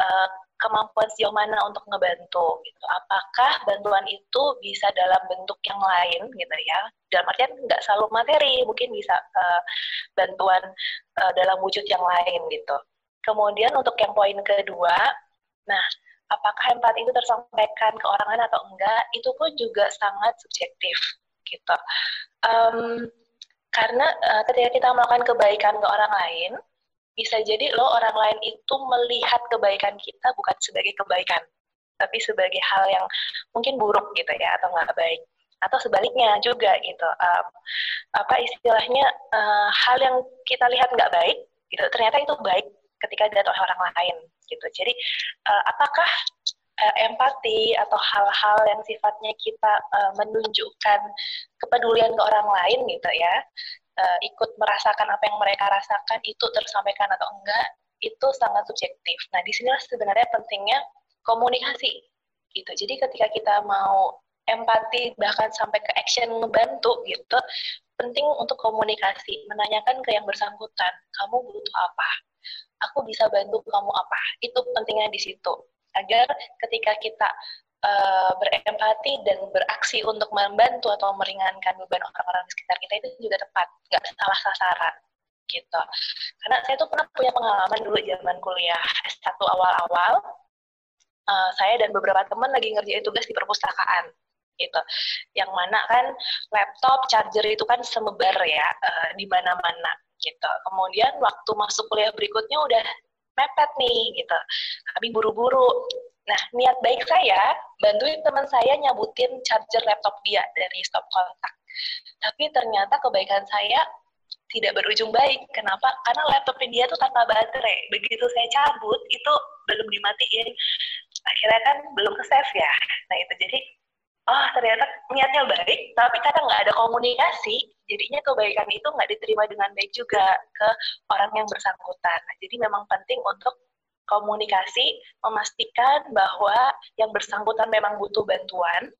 uh, kemampuan sejauh mana untuk ngebantu gitu. Apakah bantuan itu bisa dalam bentuk yang lain gitu ya? Dalam artian nggak selalu materi, mungkin bisa uh, bantuan uh, dalam wujud yang lain gitu. Kemudian untuk yang poin kedua, nah apakah empati itu tersampaikan ke orang lain atau enggak, itu pun juga sangat subjektif gitu. Um, karena uh, ketika kita melakukan kebaikan ke orang lain, bisa jadi lo orang lain itu melihat kebaikan kita bukan sebagai kebaikan, tapi sebagai hal yang mungkin buruk gitu ya atau nggak baik. Atau sebaliknya juga gitu um, apa istilahnya uh, hal yang kita lihat nggak baik gitu ternyata itu baik ketika dilihat oleh orang lain gitu. Jadi uh, apakah uh, empati atau hal-hal yang sifatnya kita uh, menunjukkan kepedulian ke orang lain gitu ya uh, ikut merasakan apa yang mereka rasakan itu tersampaikan atau enggak itu sangat subjektif. Nah, di sinilah sebenarnya pentingnya komunikasi gitu. Jadi ketika kita mau empati bahkan sampai ke action ngebantu gitu, penting untuk komunikasi, menanyakan ke yang bersangkutan, kamu butuh apa? Aku bisa bantu kamu apa? Itu pentingnya di situ. Agar ketika kita uh, berempati dan beraksi untuk membantu atau meringankan beban orang-orang di sekitar kita itu juga tepat, nggak salah sasaran gitu. Karena saya tuh pernah punya pengalaman dulu zaman kuliah S1 awal-awal, uh, saya dan beberapa teman lagi ngerjain tugas di perpustakaan gitu. Yang mana kan laptop, charger itu kan semebar ya uh, di mana-mana gitu. Kemudian waktu masuk kuliah berikutnya udah mepet nih gitu. Kami buru-buru Nah, niat baik saya, bantuin teman saya nyabutin charger laptop dia dari stop kontak. Tapi ternyata kebaikan saya tidak berujung baik. Kenapa? Karena laptopnya dia tuh tanpa baterai. Begitu saya cabut, itu belum dimatiin. Akhirnya kan belum ke ya. Nah itu jadi, oh ternyata niatnya baik, tapi karena nggak ada komunikasi, jadinya kebaikan itu nggak diterima dengan baik juga ke orang yang bersangkutan. Nah, jadi memang penting untuk komunikasi, memastikan bahwa yang bersangkutan memang butuh bantuan,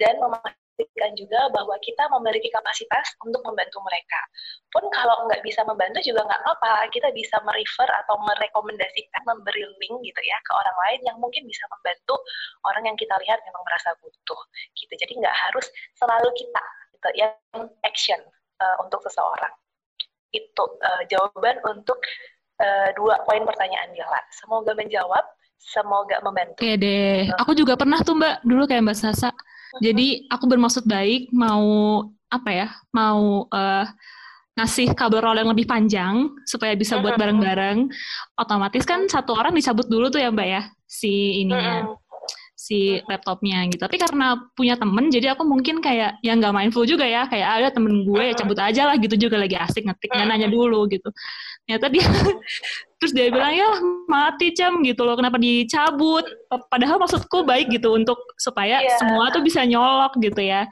dan memastikan juga bahwa kita memiliki kapasitas untuk membantu mereka. Pun kalau nggak bisa membantu juga nggak apa-apa, kita bisa merefer atau merekomendasikan, memberi link gitu ya ke orang lain yang mungkin bisa membantu orang yang kita lihat memang merasa butuh. Gitu. Jadi nggak harus selalu kita gitu, yang action uh, untuk seseorang. Itu uh, jawaban untuk uh, dua poin pertanyaan Dila. Semoga menjawab, semoga membantu. Oke deh. Aku juga pernah tuh Mbak, dulu kayak Mbak Sasa. Jadi aku bermaksud baik, mau apa ya, mau uh, ngasih kabel roll yang lebih panjang supaya bisa buat bareng-bareng. Otomatis kan satu orang dicabut dulu tuh ya Mbak ya, si ininya si laptopnya gitu. Tapi karena punya temen, jadi aku mungkin kayak yang nggak mindful juga ya, kayak ada ah, temen gue ya cabut aja lah gitu juga lagi asik ngetik, nggak nanya dulu gitu. Ternyata dia, terus dia bilang ya mati cam gitu loh, kenapa dicabut? Padahal maksudku baik gitu untuk supaya yeah. semua tuh bisa nyolok gitu ya.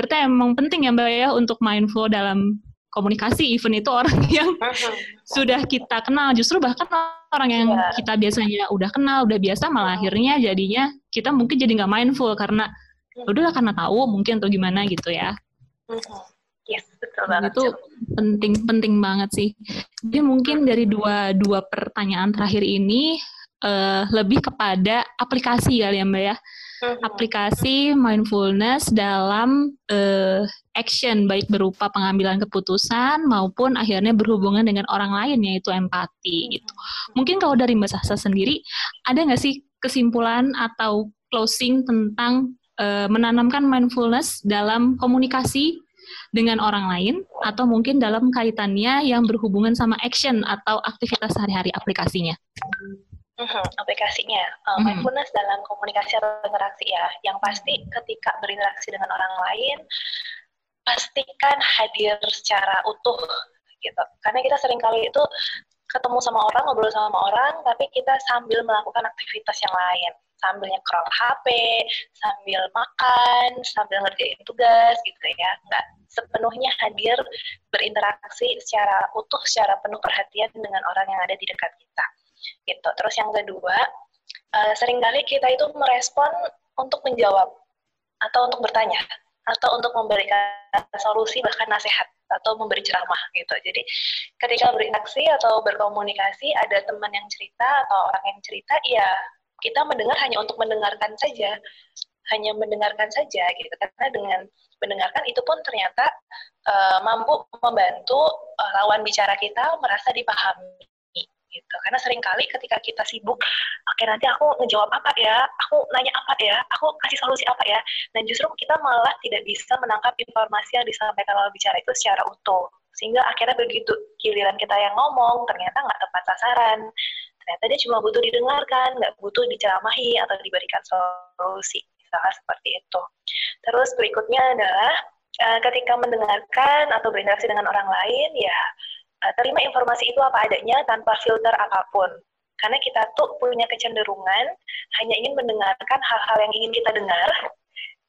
Berarti emang penting ya mbak ya untuk mindful dalam komunikasi even itu orang yang sudah kita kenal justru bahkan orang yang yeah. kita biasanya udah kenal udah biasa malah akhirnya jadinya kita mungkin jadi nggak mindful karena udahlah karena tahu mungkin atau gimana gitu ya Yes, betul banget. Itu penting penting banget sih. Jadi mungkin dari dua dua pertanyaan terakhir ini uh, lebih kepada aplikasi kali ya Mbak ya. Aplikasi mindfulness dalam uh, action baik berupa pengambilan keputusan maupun akhirnya berhubungan dengan orang lain yaitu empati gitu. Mungkin kalau dari Mbak Sasa sendiri ada nggak sih kesimpulan atau closing tentang uh, menanamkan mindfulness dalam komunikasi dengan orang lain atau mungkin dalam kaitannya yang berhubungan sama action atau aktivitas sehari-hari aplikasinya? hmm aplikasinya uh, mm-hmm. mindfulness dalam komunikasi atau interaksi ya. Yang pasti ketika berinteraksi dengan orang lain pastikan hadir secara utuh gitu. Karena kita sering kali itu ketemu sama orang, ngobrol sama orang, tapi kita sambil melakukan aktivitas yang lain. Sambil nyekrol HP, sambil makan, sambil ngerjain tugas gitu ya. Nggak sepenuhnya hadir berinteraksi secara utuh, secara penuh perhatian dengan orang yang ada di dekat kita gitu. Terus yang kedua, uh, sering kali kita itu merespon untuk menjawab atau untuk bertanya atau untuk memberikan solusi bahkan nasihat atau memberi ceramah gitu. Jadi ketika berinteraksi atau berkomunikasi ada teman yang cerita atau orang yang cerita, ya kita mendengar hanya untuk mendengarkan saja, hanya mendengarkan saja gitu. Karena dengan mendengarkan itu pun ternyata uh, mampu membantu uh, lawan bicara kita merasa dipahami gitu. Karena sering kali ketika kita sibuk oke nanti aku ngejawab apa ya? Aku nanya apa ya? Aku kasih solusi apa ya? Dan justru kita malah tidak bisa menangkap informasi yang disampaikan lawan bicara itu secara utuh. Sehingga akhirnya begitu giliran kita yang ngomong ternyata nggak tepat sasaran. Ternyata dia cuma butuh didengarkan nggak butuh diceramahi atau diberikan solusi. Misalnya seperti itu. Terus berikutnya adalah eh, ketika mendengarkan atau berinteraksi dengan orang lain ya uh, terima informasi itu apa adanya tanpa filter apa pun. Karena kita tuh punya kecenderungan hanya ingin mendengarkan hal-hal yang ingin kita dengar,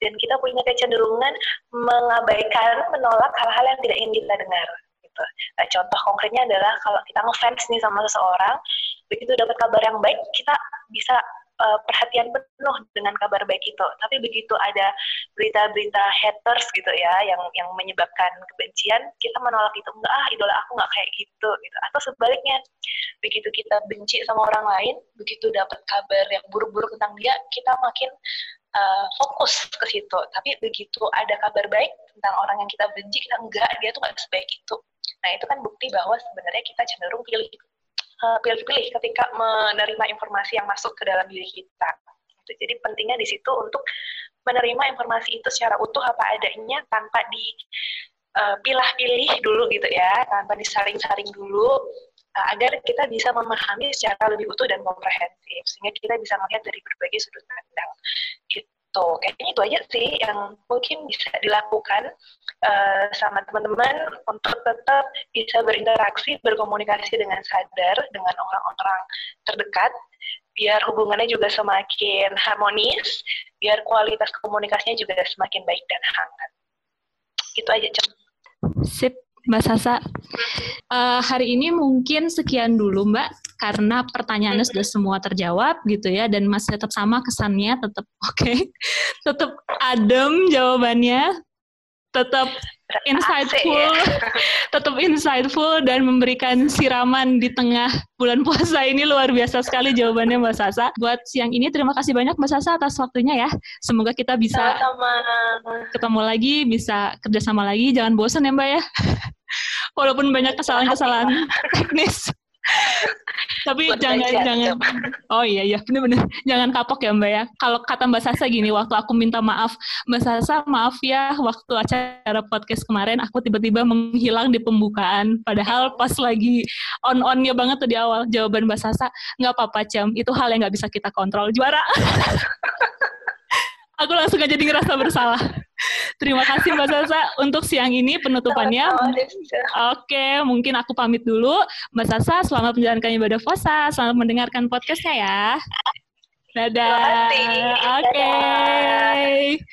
dan kita punya kecenderungan mengabaikan, menolak hal-hal yang tidak ingin kita dengar. Gitu. Nah, contoh konkretnya adalah kalau kita ngefans nih sama seseorang, begitu dapat kabar yang baik, kita bisa uh, perhatian penuh dengan kabar baik itu. Tapi begitu ada berita-berita haters gitu ya, yang yang menyebabkan kebencian, kita menolak itu enggak ah idola aku nggak kayak gitu gitu. Atau sebaliknya, begitu kita benci sama orang lain, begitu dapat kabar yang buruk-buruk tentang dia, kita makin uh, fokus ke situ. Tapi begitu ada kabar baik tentang orang yang kita benci, kita enggak, dia tuh nggak sebaik itu. Nah itu kan bukti bahwa sebenarnya kita cenderung pilih pilih-pilih ketika menerima informasi yang masuk ke dalam diri kita. Gitu. Jadi pentingnya di situ untuk menerima informasi itu secara utuh apa adanya tanpa dipilah-pilih eh, dulu gitu ya, tanpa disaring-saring dulu uh, agar kita bisa memahami secara lebih utuh dan komprehensif sehingga kita bisa melihat dari berbagai sudut pandang. Gitu gitu. Kayaknya itu aja sih yang mungkin bisa dilakukan uh, sama teman-teman untuk tetap bisa berinteraksi berkomunikasi dengan sadar dengan orang-orang terdekat biar hubungannya juga semakin harmonis biar kualitas komunikasinya juga semakin baik dan hangat. Itu aja cem. Sip Mbak Sasa. Uh, hari ini mungkin sekian dulu Mbak, karena pertanyaannya sudah semua terjawab gitu ya, dan masih tetap sama kesannya, tetap oke, okay. tetap adem jawabannya, tetap insightful, ya. tetap insightful dan memberikan siraman di tengah bulan puasa ini luar biasa sekali jawabannya Mbak Sasa. Buat siang ini terima kasih banyak Mbak Sasa atas waktunya ya. Semoga kita bisa ketemu lagi, bisa kerjasama lagi. Jangan bosan ya Mbak ya. Walaupun banyak kesalahan-kesalahan teknis. Tapi Buat jangan jangan Oh iya iya benar-benar jangan kapok ya Mbak ya. Kalau kata Mbak Sasa gini waktu aku minta maaf, Mbak Sasa maaf ya waktu acara podcast kemarin aku tiba-tiba menghilang di pembukaan padahal pas lagi on-onnya banget tuh di awal jawaban Mbak Sasa nggak apa-apa Cem, itu hal yang nggak bisa kita kontrol. Juara. aku langsung aja jadi ngerasa bersalah. Terima kasih Mbak Sasa untuk siang ini penutupannya. Oke, mungkin aku pamit dulu. Mbak Sasa, selamat menjalankan ibadah puasa. Selamat mendengarkan podcastnya ya. Dadah. Oke. Okay.